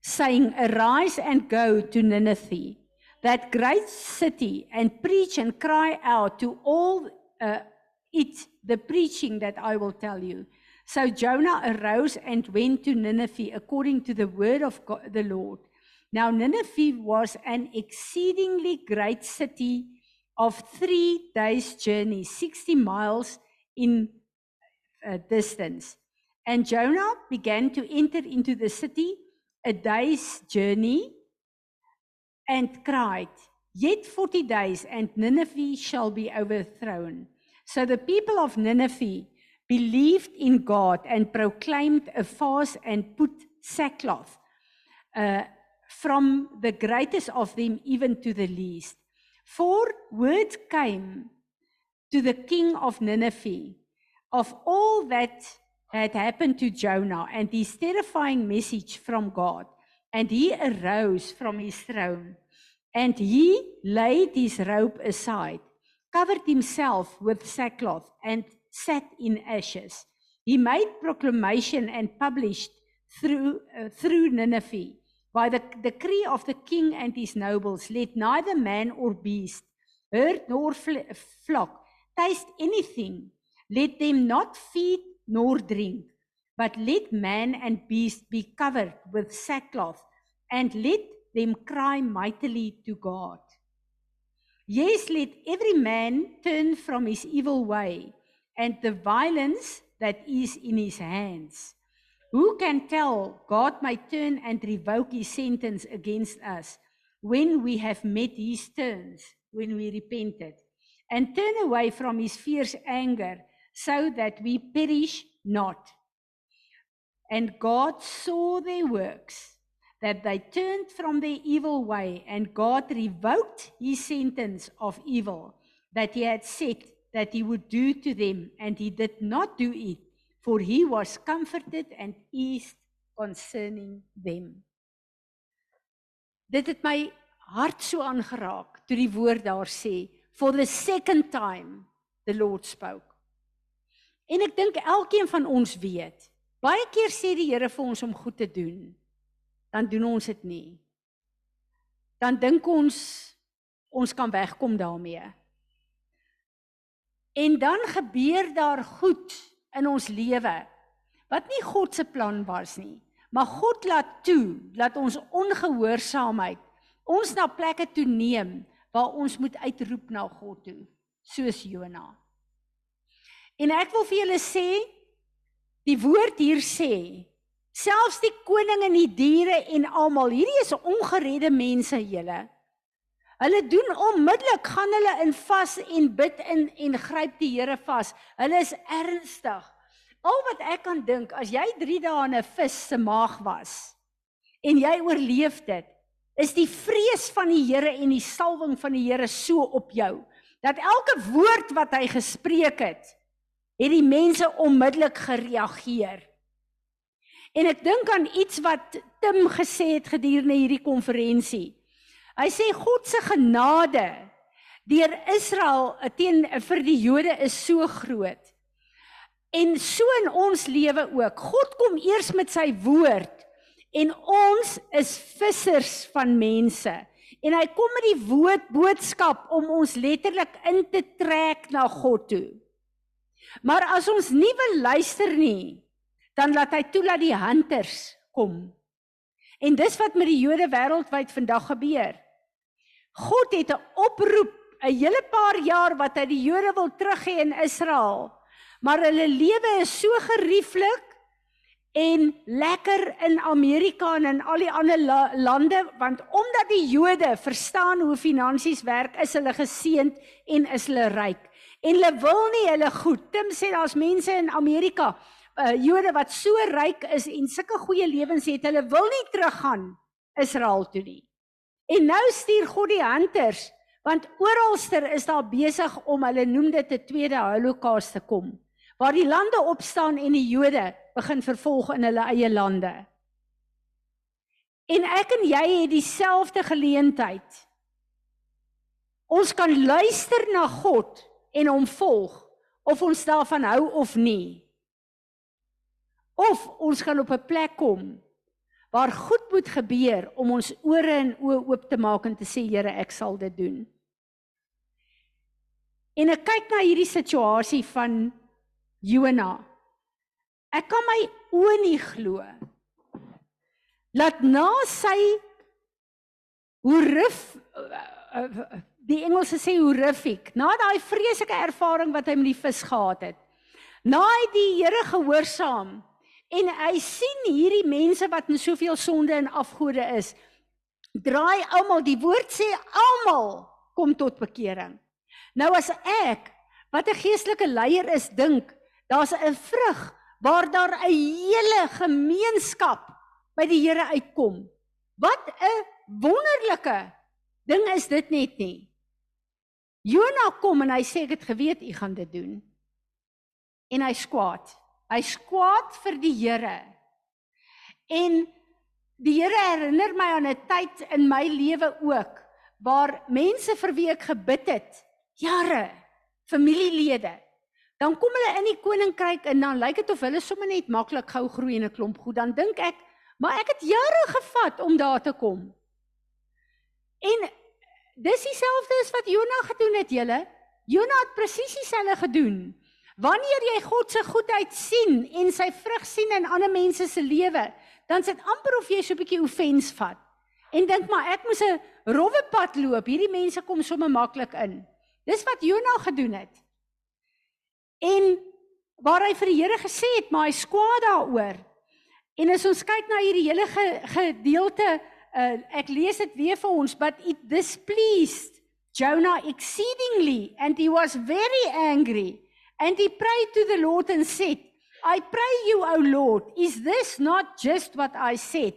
saying, Arise and go to Nineveh, that great city, and preach and cry out to all uh, it the preaching that I will tell you. So Jonah arose and went to Nineveh according to the word of God, the Lord. Now, Nineveh was an exceedingly great city of three days' journey, 60 miles in uh, distance. And Jonah began to enter into the city a day's journey and cried, Yet 40 days and Nineveh shall be overthrown. So the people of Nineveh believed in God and proclaimed a fast and put sackcloth uh, from the greatest of them even to the least. For word came to the king of Nineveh of all that had happened to Jonah and his terrifying message from God. And he arose from his throne and he laid his robe aside, covered himself with sackcloth, and sat in ashes. He made proclamation and published through, uh, through Nineveh by the decree of the king and his nobles let neither man or beast, herd nor flock taste anything. Let them not feed nor drink, but let man and beast be covered with sackcloth, and let them cry mightily to God. Yes, let every man turn from his evil way and the violence that is in his hands. Who can tell God might turn and revoke his sentence against us when we have met his terms, when we repented, and turn away from his fierce anger so that we perish not. And God saw their works, that they turned from their evil way and God revoked his sentence of evil that he had said that he would do to them and he did not do it for he was comforted and eased concerning them. Dit het my hart so aangeraak toe die woord daar sê for the second time the Lord spoke. En ek dink elkeen van ons weet, baie keer sê die Here vir ons om goed te doen, dan doen ons dit nie. Dan dink ons ons kan wegkom daarmee. En dan gebeur daar goed in ons lewe wat nie God se plan was nie. Maar God laat toe dat ons ongehoorsaamheid ons na plekke toe neem waar ons moet uitroep na God toe, soos Jona. En ek wil vir julle sê die woord hier sê selfs die koning en die diere en almal hierdie is ongeredde mense julle. Hulle doen onmiddellik gaan hulle in vas en bid in en gryp die Here vas. Hulle is ernstig. Al wat ek kan dink as jy 3 dae in 'n vis se maag was en jy oorleef dit, is die vrees van die Here en die salwing van die Here so op jou dat elke woord wat hy gespreek het, het die mense onmiddellik gereageer. En ek dink aan iets wat Tim gesê het gedurende hierdie konferensie. Hy sê God se genade deur Israel teen vir die Jode is so groot. En so in ons lewe ook. God kom eers met sy woord en ons is vissers van mense. En hy kom met die woord boodskap om ons letterlik in te trek na God toe. Maar as ons nie wil luister nie, dan laat hy toe dat die hunters kom. En dis wat met die Jode wêreldwyd vandag gebeur. God het 'n oproep 'n hele paar jaar wat hy die Jode wil terug hê in Israel. Maar hulle lewe is so gerieflik en lekker in Amerika en in al die ander la lande want omdat die Jode verstaan hoe finansies werk, is hulle geseënd en is hulle ryk. En hulle wil nie hulle goed. Tim sê daar's mense in Amerika, uh, Jode wat so ryk is en sulke goeie lewens het, hulle wil nie teruggaan Israel toe nie. En nou stuur God die hunters want oralster is daar besig om hulle noem dit 'n tweede holocaust te kom waar die lande opstaan en die Jode begin vervolg in hulle eie lande. En ek en jy het dieselfde geleentheid. Ons kan luister na God en hom volg of ons daarvan hou of nie. Of ons gaan op 'n plek kom waar goed moet gebeur om ons ore en oë oop te maak en te sê Here, ek sal dit doen. En ek kyk na hierdie situasie van Jona. Ek kan my oë nie glo. Laat na sy horrif die Engelse sê horrific, na daai vreeslike ervaring wat hy met die vis gehad het. Na hy die Here gehoorsaam En hy sien hierdie mense wat in soveel sonde en afgode is. Draai almal, die woord sê almal kom tot bekering. Nou as ek wat 'n geestelike leier is dink, daar's 'n vrug waar daar 'n hele gemeenskap by die Here uitkom. Wat 'n wonderlike ding is dit net nie. Jona kom en hy sê ek het geweet u gaan dit doen. En hy skwaad. Hy's kwaad vir die Here. En die Here herinner my aan 'n tyd in my lewe ook waar mense vir wie ek gebid het, jare, familielede, dan kom hulle in die koninkryk en dan lyk dit of hulle sommer net maklik gou groei in 'n klomp goed. Dan dink ek, maar ek het jare gevat om daar te kom. En dis dieselfde as wat Jona gedoen het, julle. Jona het presies dieselfde gedoen. Wanneer jy God se goedheid sien en sy vrug sien in ander mense se lewe, dan sit amper of jy so 'n bietjie offens vat. En dink maar ek moes 'n rowwe pad loop. Hierdie mense kom sommer maklik in. Dis wat Jona gedoen het. En waar hy vir die Here gesê het, maar hy skwaad daaroor. En as ons kyk na hierdie hele ge, gedeelte, uh, ek lees dit weer vir ons, but it displeased Jonah exceedingly and he was very angry. And he prayed to the Lord and said, I pray you, O Lord, is this not just what I said?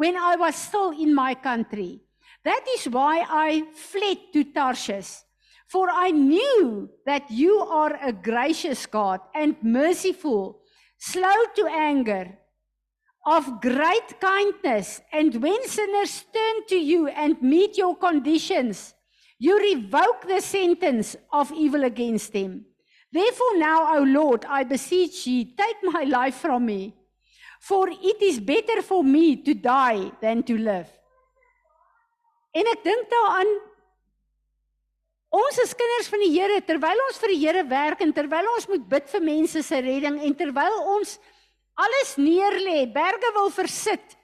when I was still in my country. That is why I fled to Tarshish. For I knew that you are a gracious God and merciful, slow to anger, of great kindness, and when sinners turn to you and meet your conditions, you revoke the sentence of evil against them. Therefore, now, O Lord, I beseech ye, take my life from me, for it is better for me to die than to live. En ek dink daaraan ons is kinders van die Here terwyl ons vir die Here werk en terwyl ons moet bid vir mense se redding en terwyl ons alles neerlê, berge wil versit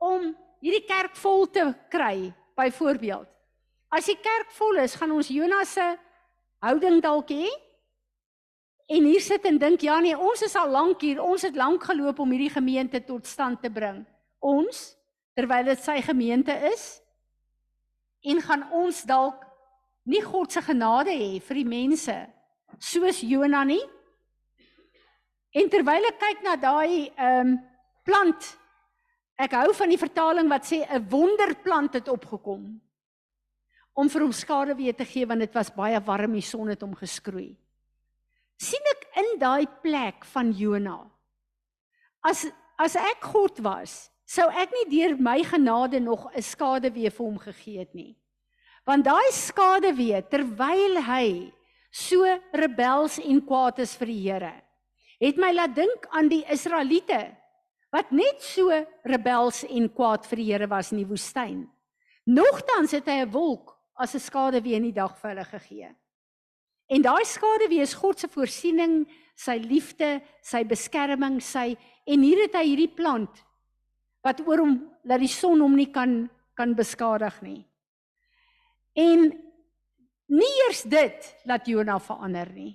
om hierdie kerk vol te kry, byvoorbeeld. As die kerk vol is, gaan ons Jonas se houding dalk hê. En hier sit en dink, ja nee, ons is al lank hier, ons het lank geloop om hierdie gemeente tot stand te bring. Ons, terwyl dit sy gemeente is, en gaan ons dalk nie God se genade hê vir die mense soos Jona nie. En terwyl ek kyk na daai ehm um, plant, ek hou van die vertaling wat sê 'n wonderplant het opgekom om vir hom skade weer te gee want dit was baie warm die son het hom geskroei. Sien ek in daai plek van Jona. As as ek God was, sou ek nie deur my genade nog 'n skade weer vir hom gegee het nie. Want daai skade weer terwyl hy so rebels en kwaad is vir die Here, het my laat dink aan die Israeliete wat net so rebels en kwaad vir die Here was in die woestyn. Nogtans het hy 'n wolk as 'n skade weer in die dag vir hulle gegee. En daai skade weer is God se voorsiening, sy liefde, sy beskerming, sy en hier het hy hierdie plant wat oor hom dat die son hom nie kan kan beskadig nie. En nie eers dit laat Jona verander nie.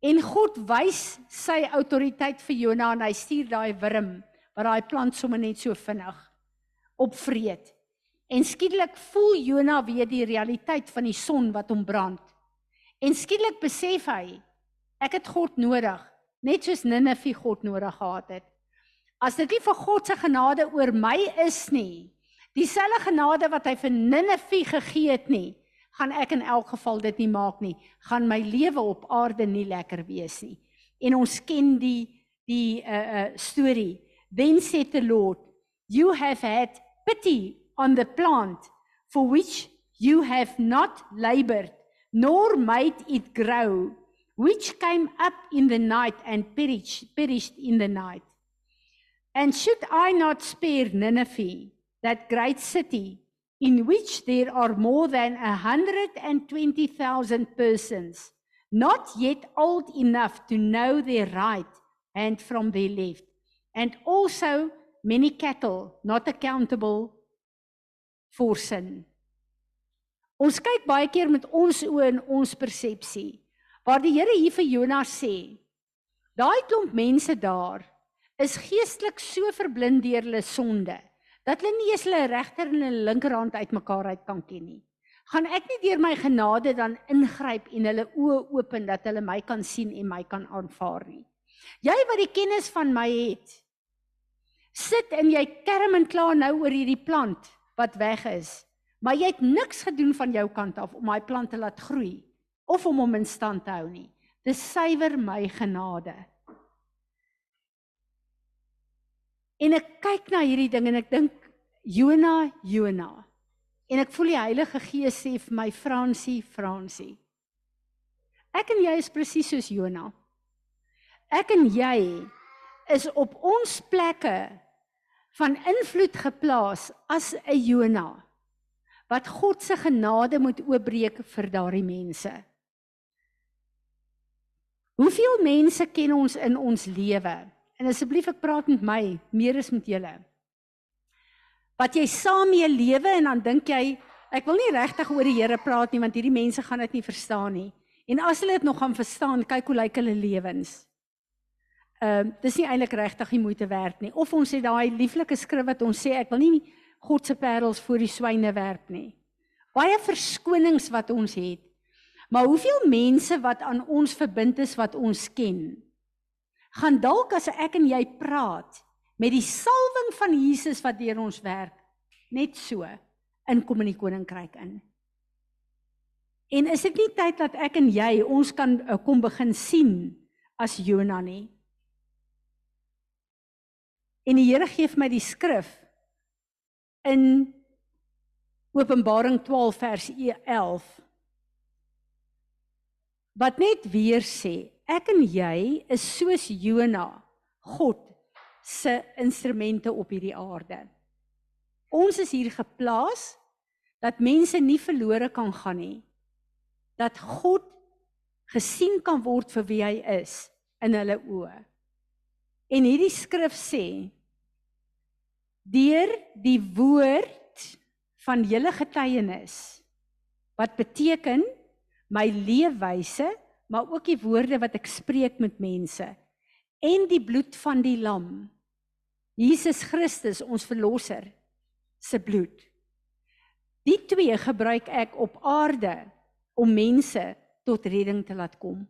En God wys sy autoriteit vir Jona en hy stuur daai wurm wat daai plant sommer net so vinnig opvreet. En skielik voel Jona weer die realiteit van die son wat hom brand. En skielik besef hy, ek het God nodig, net soos Ninive God nodig gehad het. As dit nie vir God se genade oor my is nie, dieselfde genade wat hy vir Ninive gegee het nie, gaan ek in elk geval dit nie maak nie, gaan my lewe op aarde nie lekker wees nie. En ons ken die die uh uh storie. Then said the Lord, you have had pity on the plant for which you have not labored, nor made it grow, which came up in the night and perished, perished in the night. And should I not spare Nineveh, that great city, in which there are more than a hundred and twenty thousand persons, not yet old enough to know their right hand from their left, and also many cattle not accountable for sin. Ons kyk baie keer met ons oë en ons persepsie. Waar die Here hier vir Jonas sê, daai klomp mense daar is geestelik so verblind deur hulle sonde dat hulle nie eens hulle regter en hulle linkerhand uitmekaar uit kan ken nie. Gaan ek nie deur my genade dan ingryp en hulle oë open dat hulle my kan sien en my kan aanvaar nie. Jy wat die kennis van my het, sit en jy kerm en kla nou oor hierdie plant wat weg is. Maar jy het niks gedoen van jou kant af om daai plant te laat groei of om hom in stand te hou nie. Dis suiwer my genade. En ek kyk na hierdie ding en ek dink Jona, Jona. En ek voel die Heilige Gees sê vir my Fransie, Fransie. Ek en jy is presies soos Jona. Ek en jy is op ons plekke van invloed geplaas as 'n Jona wat God se genade moet oopbreek vir daardie mense. Hoeveel mense ken ons in ons lewe? En asseblief ek praat met my, meer is met julle. Wat jy saam mee lewe en dan dink jy, ek wil nie regtig oor die Here praat nie want hierdie mense gaan dit nie verstaan nie. En as hulle dit nog gaan verstaan, kyk hoe lyk hulle lewens ehm uh, dis nie eintlik regtig die moeite werd nie. Of ons het daai lieflike skrif wat ons sê ek wil nie God se parels voor die swyne werp nie. Baie verskonings wat ons het. Maar hoeveel mense wat aan ons verbind is wat ons ken, gaan dalk as ek en jy praat met die salwing van Jesus wat deur ons werk net so inkom in die koninkryk in. En is dit nie tyd dat ek en jy ons kan uh, kom begin sien as Jona nie? En die Here gee vir my die skrif in Openbaring 12 vers 11 wat net weer sê ek en jy is soos Jona God se instrumente op hierdie aarde. Ons is hier geplaas dat mense nie verlore kan gaan nie. Dat God gesien kan word vir wie hy is in hulle oë. En hierdie skrif sê deur die woord van julle getuienis wat beteken my leefwyse maar ook die woorde wat ek spreek met mense en die bloed van die lam Jesus Christus ons verlosser se bloed. Die twee gebruik ek op aarde om mense tot redding te laat kom.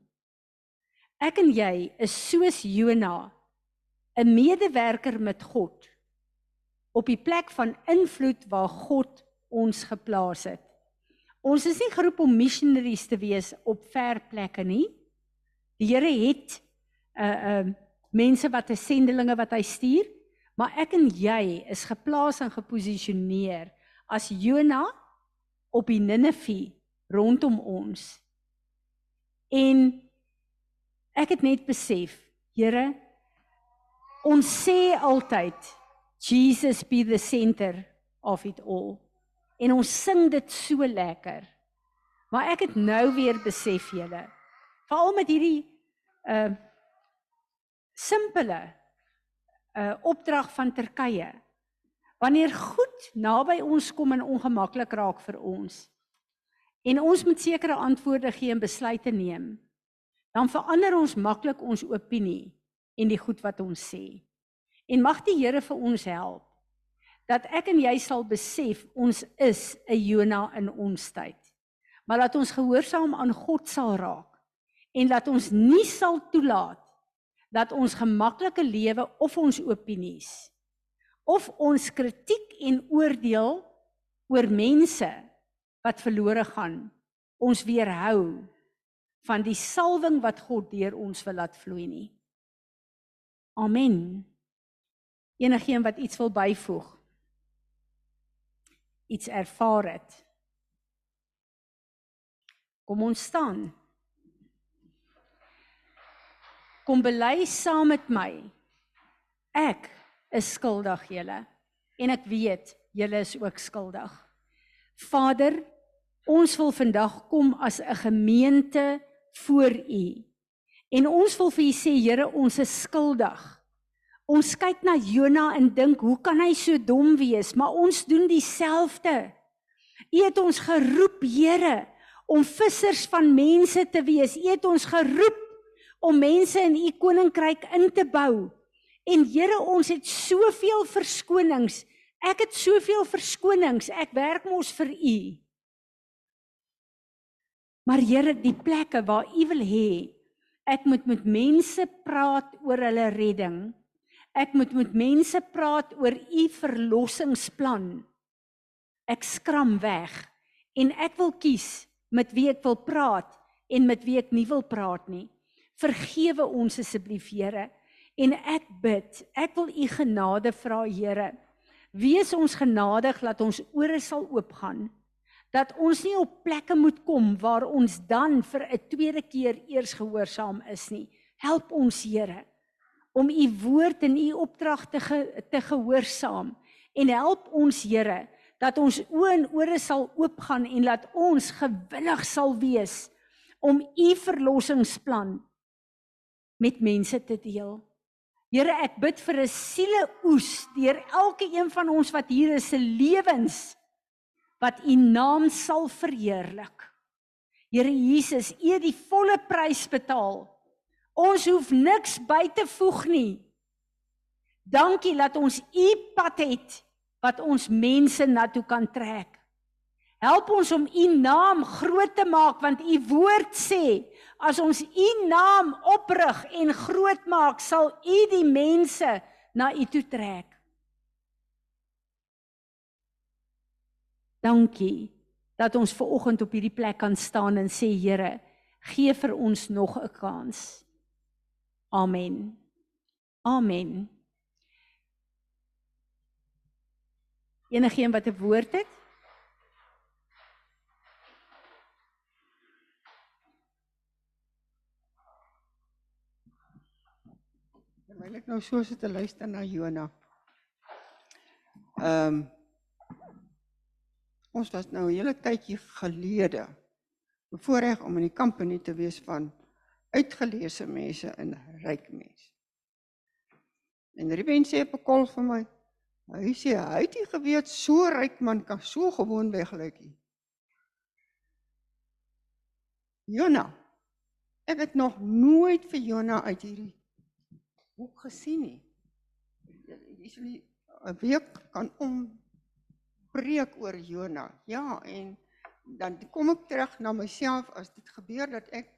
Ek en jy is soos Jona, 'n medewerker met God op die plek van invloed waar God ons geplaas het. Ons is nie geroep om missionaries te wees op ver plekke nie. Die Here het uh, uh, mense wat 'n sendelinge wat hy stuur, Maar ek en jy is geplaas en geposisioneer as Jona op die Ninive rondom ons. En ek het net besef, Here, ons sê altyd Jesus be the center of it all. En ons sing dit so lekker. Maar ek het nou weer besef julle, veral met hierdie uh simpele uh, opdrag van Turkye. Wanneer goed naby ons kom en ongemaklik raak vir ons en ons moet sekere antwoorde gee en besluite neem, dan verander ons maklik ons opinie en die goed wat ons sê. En mag die Here vir ons help dat ek en jy sal besef ons is 'n Jona in ons tyd. Maar dat ons gehoorsaam aan God sal raak en dat ons nie sal toelaat dat ons gemaklike lewe of ons opinies of ons kritiek en oordeel oor mense wat verlore gaan ons weerhou van die salwing wat God deur ons wil laat vloei nie. Amen. Enigeen wat iets wil byvoeg. Iets ervaar het. Kom ons staan. Kom bely saam met my. Ek is skuldig, julle. En ek weet julle is ook skuldig. Vader, ons wil vandag kom as 'n gemeente voor U. En ons wil vir U sê, Here, ons is skuldig. Ons kyk na Jona en dink, hoe kan hy so dom wees? Maar ons doen dieselfde. U het ons geroep, Here, om vissers van mense te wees. U het ons geroep om mense in u koninkryk in te bou. En Here, ons het soveel verskonings. Ek het soveel verskonings. Ek werk mos vir u. Maar Here, die plekke waar u wil hê, ek moet met mense praat oor hulle redding. Ek moet met mense praat oor u verlossingsplan. Ek skram weg en ek wil kies met wie ek wil praat en met wie ek nie wil praat nie. Vergewe ons asseblief, Here. En ek bid, ek wil u genade vra, Here. Wees ons genadig dat ons ore sal oopgaan. Dat ons nie op plekke moet kom waar ons dan vir 'n tweede keer eers gehoorsaam is nie. Help ons, Here, om u woord en u opdrag te ge, te gehoorsaam. En help ons, Here, dat ons oë en ore sal oopgaan en laat ons gewillig sal wees om u verlossingsplan met mense te deel. Here, ek bid vir 'n sieleoes deur elke een van ons wat hier is se lewens wat u naam sal verheerlik. Here Jesus, u het die volle prys betaal. Ons hoef niks by te voeg nie. Dankie dat ons u pad het wat ons mense na toe kan trek. Help ons om u naam groot te maak want u woord sê as ons u naam oprig en groot maak sal u die mense na U toe trek. Dankie dat ons ver oggend op hierdie plek kan staan en sê Here, gee vir ons nog 'n kans. Amen. Amen. Enigeen wat 'n woord het? Ek nou so sit te luister na Jona. Ehm um, ons was nou 'n hele tydjie gelede bevoorreg om in die kampanie te wees van uitgeleese mense en ryk mense. En Ruben sê op 'n kol vir my, hy sê hy het nie geweet so ryk man kan so gewoon weglyk nie. Jona. Ek het nog nooit vir Jona uit hierdie boek gesien nie. Jy sê 'n week kan ombreek oor Jona. Ja, en dan kom ek terug na myself as dit gebeur dat ek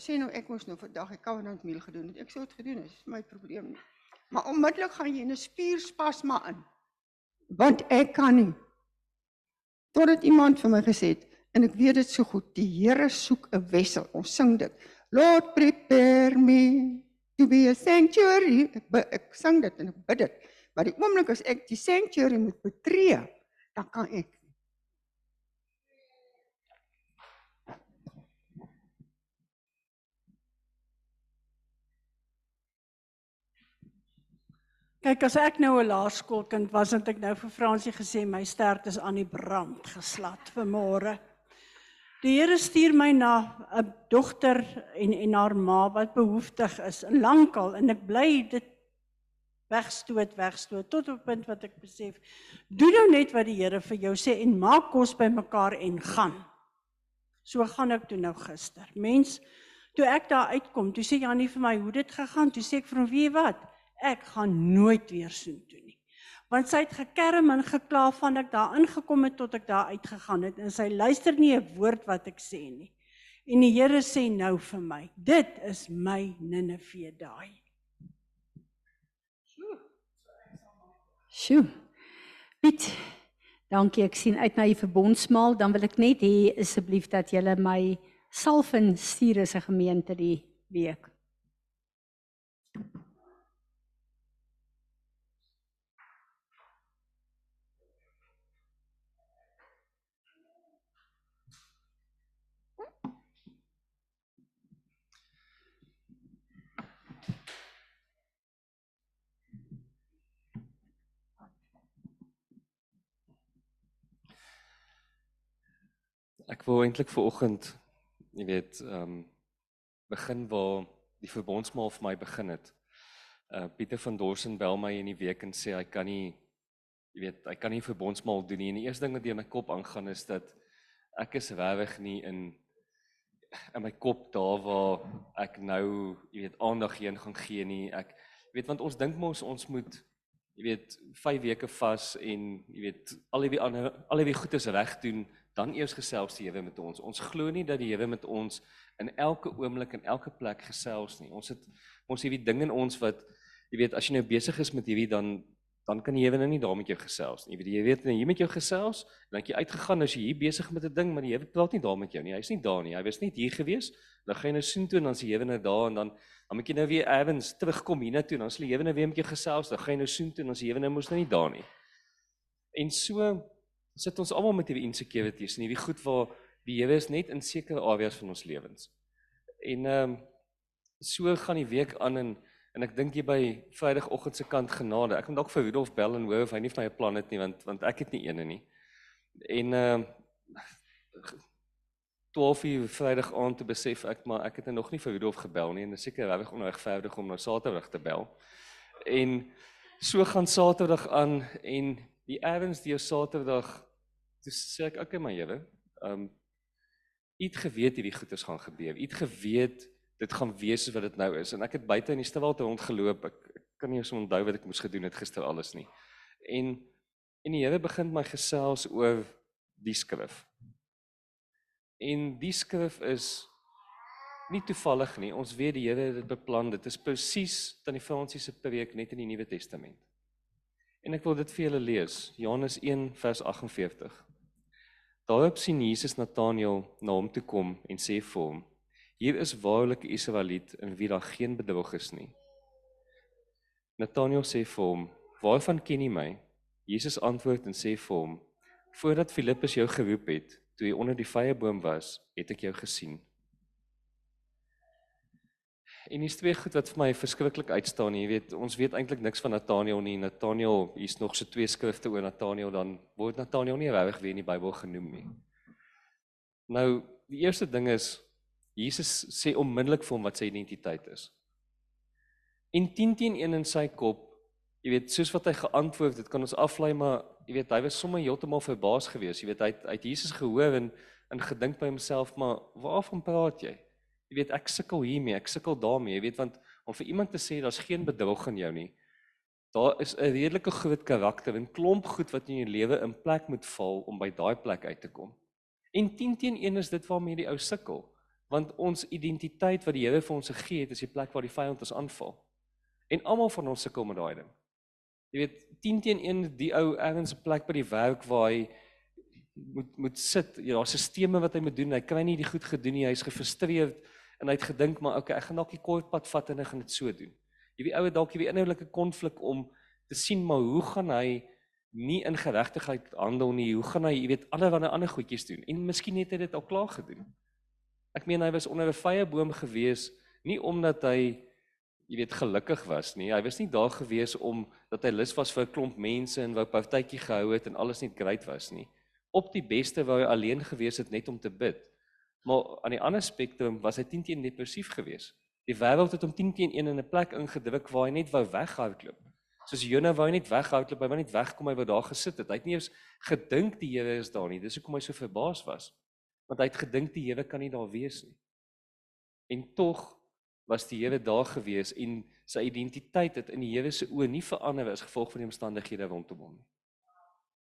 sê nou ek moes nou vandag die covenant meal gedoen het. Ek sou dit gedoen het, is my probleem nie. Maar onmiddellik gaan jy in 'n spierspasma in. Want ek kan nie. Totdat iemand vir my gesê het en ek weet dit so goed, die Here soek 'n wessel. Ons sing dit. Lord prepare me to be a sanctuary. Ek, ek sing dit en ek bid dit. Maar die oomblik as ek die sanctuary moet betree, dan kan ek Kyk, as ek nou 'n laerskoolkind was, het ek nou vir Fransie gesê my stert is aan die brand geslat vir môre. Die Here stuur my na 'n dogter en en haar ma wat behoeftig is, en lankal en ek bly dit wegstoot, wegstoot tot op 'n punt wat ek besef, doen nou net wat die Here vir jou sê en maak kos bymekaar en gaan. So gaan ek toe nou gister. Mens, toe ek daar uitkom, toe sê Janie vir my, "Hoe dit gegaan?" Toe sê ek vir hom, "Wie wat?" Ek gaan nooit weer soen toe nie. Want sy het gekerm en gekla van ek daar ingekom het tot ek daar uitgegaan het en sy luister nie 'n woord wat ek sê nie. En die Here sê nou vir my, dit is my Ninive daai. Sjoe. Piet, dankie. Ek sien uit na die verbondsmaal. Dan wil ek net hê asseblief dat julle my salvin stuur as 'n gemeente die week. Ek wou eintlik ver oggend, jy weet, ehm um, begin waar die verbondsmaal vir my begin het. Uh Pieter van Dorsen bel my in die week en sê hy kan nie jy weet, hy kan nie verbondsmaal doen nie. En die eerste ding wat in my kop aangaan is dat ek is regtig nie in in my kop daar waar ek nou, jy weet, aandag heen gaan gee nie. Ek jy weet want ons dink mos ons moet jy weet 5 weke vas en jy weet al die ander al die goedes reg doen dan eers gesels die Here met ons. Ons glo nie dat die Here met ons in elke oomblik en elke plek gesels nie. Ons het ons hierdie ding in ons wat jy weet as jy nou besig is met hierdie dan dan kan die Here nou nie daar met jou gesels nie. Jy weet jy weet nou hier met jou gesels en dan jy uitgegaan as jy hier besig met 'n ding maar die Here praat nie daar met jou nie. Hy's nie daar nie. Hy was net hier gewees. Dan gaan jy nou soen toe en dan sien jy nou daar en dan dan moet jy nou weer evens terugkom hiernatoe en dan sal die Here nou weer met jou gesels. Dan gaan jy nou soen toe en dan sien jy nou mos nou nie daar nie. En so sit ons almal met hierdie insecurities en hierdie goed waar die Here is net in sekere areas van ons lewens. En ehm um, so gaan die week aan en en ek dink jy by Vrydagoggend se kant genade. Ek moet dalk vir Rudolf bel en hoor of hy nie vir my 'n plan het nie want want ek het nie eene nie. En ehm um, 12 uur Vrydag aand te besef ek maar ek het nog nie vir Rudolf gebel nie en dit is seker regtig onregverdig om nou Saterdag te bel. En so gaan Saterdag aan en die erns die Saterdag toe sê ek okay my Here, ehm um, iets geweet hierdie goeters gaan gebeur. Iets geweet dit gaan wees wat dit nou is en ek het buite in die stilte rondgeloop. Ek, ek kan nie eens onthou wat ek moes gedoen het gister alles nie. En en die Here begin my gesels oor die skrif. En die skrif is nie toevallig nie. Ons weet die Here het dit beplan. Dit is presies tannie Fransie se preek net in die Nuwe Testament. En ek wil dit vir julle lees. Johannes 1 vers 48. Daarop sien Jesus Nataneel na hom toe kom en sê vir hom: "Hier is waarlik 'n Israeliet in wie daar geen bedrog is nie." Nataneel sê vir hom: "Waarvan ken jy my?" Jesus antwoord en sê vir hom: "Voordat Filippus jou geroep het, toe jy onder die vyeboom was, het ek jou gesien." En hier's twee goed wat vir my verskriklik uitstaan. Jy weet, ons weet eintlik niks van Nathaniel nie. Nathaniel, hier's nog so twee skrifte oor Nathaniel dan word Nathaniel nie regtig weer in die Bybel genoem nie. Nou, die eerste ding is Jesus sê onmiddellik vir hom wat sy identiteit is. En 10 teen 1 in sy kop, jy weet, soos wat hy geantwoord het, kan ons aflei maar jy weet, hy was sommer heeltemal verbaas geweest. Jy weet, hy het, hy het Jesus gehoor en en gedink by homself, maar waarvan praat jy? Jy weet ek sukkel hiermee, ek sukkel daarmee, jy weet want om vir iemand te sê daar's geen bedrog in jou nie. Daar is 'n redelike groot karakter en klomp goed wat in jou lewe in plek moet val om by daai plek uit te kom. En 10 teen 1 is dit waarmee die ou sukkel, want ons identiteit wat die Here vir ons gegee het, is die plek waar die vyand ons aanval. En almal van ons sukkel met daai ding. Jy weet 10 teen 1 die ou ergens 'n plek by die werk waar hy moet moet sit. Ja, daar's sisteme wat hy moet doen. Hy kry nie die goed gedoen nie. Hy's gefrustreerd en hy het gedink maar okay, ek gaan dalk die kort pad vat en ek gaan dit so doen. Jy weet ouer dalk weet inhoudlike konflik om te sien maar hoe gaan hy nie in geregtigheid handel nie. Hoe gaan hy, jy weet, allerlei ander goedjies doen en miskien het hy dit al klaar gedoen. Ek meen hy was onder 'n vrye boom gewees nie omdat hy jy weet gelukkig was nie. Hy was nie daar gewees om dat hy lus was vir 'n klomp mense en wou partytjie gehou het en alles net great was nie. Op die beste wou hy alleen gewees het net om te bid. Maar aan die ander spektrum was hy 10 teen depressief geweest. Die wêreld het hom 10 teen 1 in 'n plek ingedruk waar hy net wou weghardloop. Soos Jonah wou net weghardloop, hy wou net wegkom, hy wou daar gesit het. Hy het nie eens gedink die Here is daar nie. Dis hoekom hy so verbaas was. Want hy het gedink die Here kan nie daar wees nie. En tog was die Here daar gewees en sy identiteit het in die Here se oë nie verander as gevolg van die omstandighede rondom hom nie.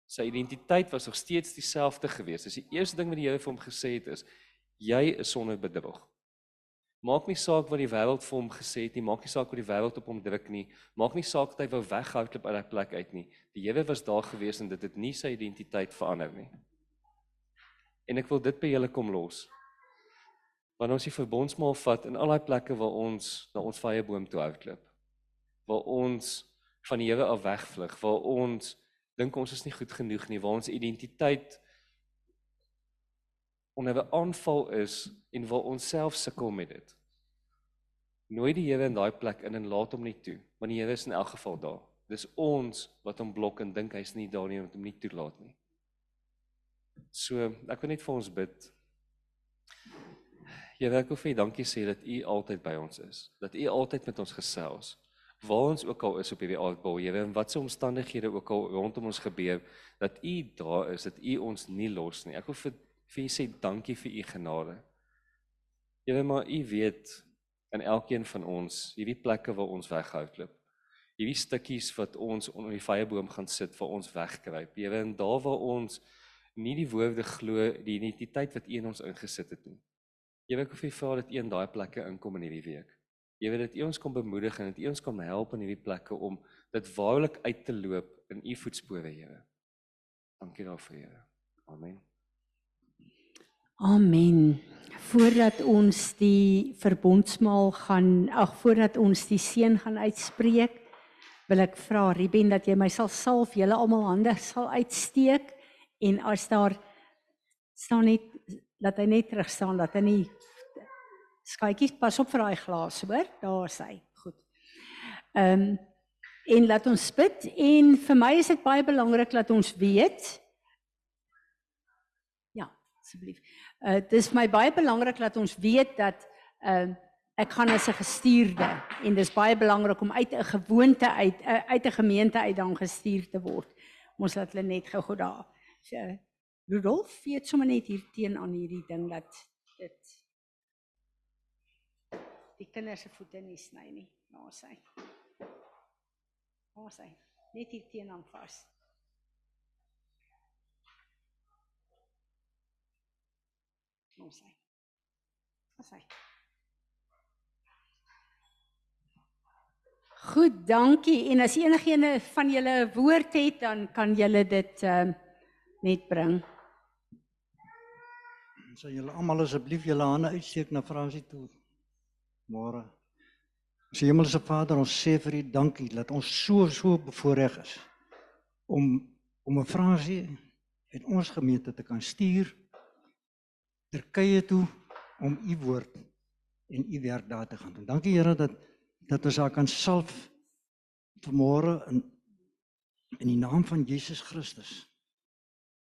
Sy identiteit was nog steeds dieselfde geweest. Dis die eerste ding wat die Here vir hom gesê het is: Jy is sonder bedrog. Maak nie saak wat die wêreld vir hom gesê het nie, maak nie saak wat die wêreld op hom druk nie, maak nie saak dat hy wou weghardloop uit daai plek uit nie. Die Here was daar gewees en dit het nie sy identiteit verander nie. En ek wil dit by julle kom los. Wanneer ons die verbondsmaal vat in al daai plekke waar ons na ons vrye boom toe hardloop, waar ons van die Here af wegvlug, waar ons dink ons is nie goed genoeg nie, waar ons identiteit onder 'n aanval is en waar ons self sukkel met dit. Nooi die Here in daai plek in en laat hom net toe, want die Here is in elk geval daar. Dis ons wat hom blok en dink hy's nie daar nie om hom nie toelaat nie. So, ek wil net vir ons bid. Here, ek wil vir U dankie sê dat U altyd by ons is. Dat U altyd met ons gesels. Waar ons ook al is op hierdie aardbol, Here, en watse omstandighede ook al rondom ons gebeur, dat U daar is, dat U ons nie los nie. Ek wil vir vir u sê dankie vir u genade. Here maar u weet in elkeen van ons hierdie plekke waar ons weghardloop. Hierdie stukkies wat ons onder die vyeboom gaan sit vir ons wegkruip. Here en daar waar ons nie die woorde glo die identiteit wat u in ons ingesit het nie. Here ek wil vra dat u in daai plekke inkom in hierdie week. Weet dat U ons kom bemoedig en dat U ons kom help in hierdie plekke om dit waarlik uit te loop in U voetspore, Here. Dankie daarvoor, Here. Amen. Amen. Voordat ons die verbondsmaal gaan, ag voordat ons die seën gaan uitspreek, wil ek vra Ruben dat jy my sal salf, julle almal hande sal uitsteek en as daar staan net dat hy net terug staan dat hy nie skaatjies pas op vir daai glas, hoor? Daar is hy. Goed. Ehm um, en laat ons bid en vir my is dit baie belangrik dat ons weet Ja, asseblief. Uh dis my baie belangrik dat ons weet dat uh ek gaan as 'n gestuurde en dis baie belangrik om uit 'n gewoonte uit uh, uit 'n gemeente uit dan gestuur te word. Ons laat hulle net gou-gou daar. So Rudolf, jy het sommer net hier teen aan hierdie ding dat dit die kinders se voete nie sny nie. Daar sê. Daar sê. Net hier teen aan vas. Kom sy. Kom sy. Goed, dankie. En as enigene van julle 'n woord het, dan kan julle dit ehm uh, net bring. Sal so, julle almal asseblief julle hande uitsteek na Fransie toe. Môre. Ons so, Hemelse Vader, ons sê vir U dankie dat ons so so bevoorreg is om om 'n Fransie uit ons gemeente te kan stuur Turkye toe om U woord en U werk daar te gaan doen. Dankie Here dat dat ons haar kan salf vanmôre in in die naam van Jesus Christus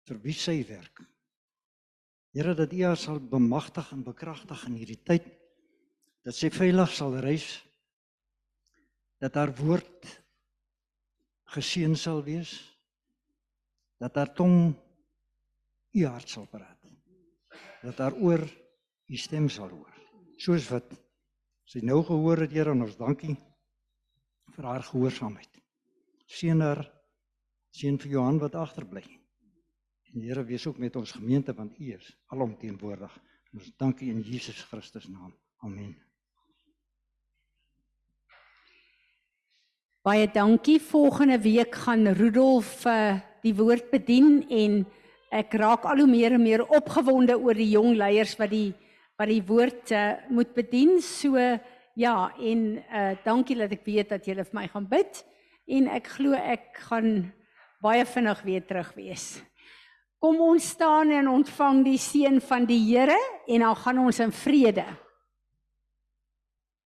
vir wie sy werk. Here dat U haar sal bemagtig en bekragtig in hierdie tyd dat sy veilig sal reis dat haar woord geseën sal wees dat haar tong U hart sal praat dat haar oor U stem sal hoor soos wat sy nou gehoor het Here en ons dankie vir haar gehoorsaamheid. Seën haar seën vir Johan wat agterbly. En Here wees ook met ons gemeente want U is alomteenwoordig. Ons dankie in Jesus Christus naam. Amen. Baie dankie. Volgende week gaan Rudolf uh, die woord bedien en ek raak al hoe meer en meer opgewonde oor die jong leiers wat die wat die woord uh, moet bedien. So ja, en uh dankie dat ek weet dat julle vir my gaan bid en ek glo ek gaan baie vinnig weer terug wees. Kom ons staan en ontvang die seën van die Here en dan gaan ons in vrede.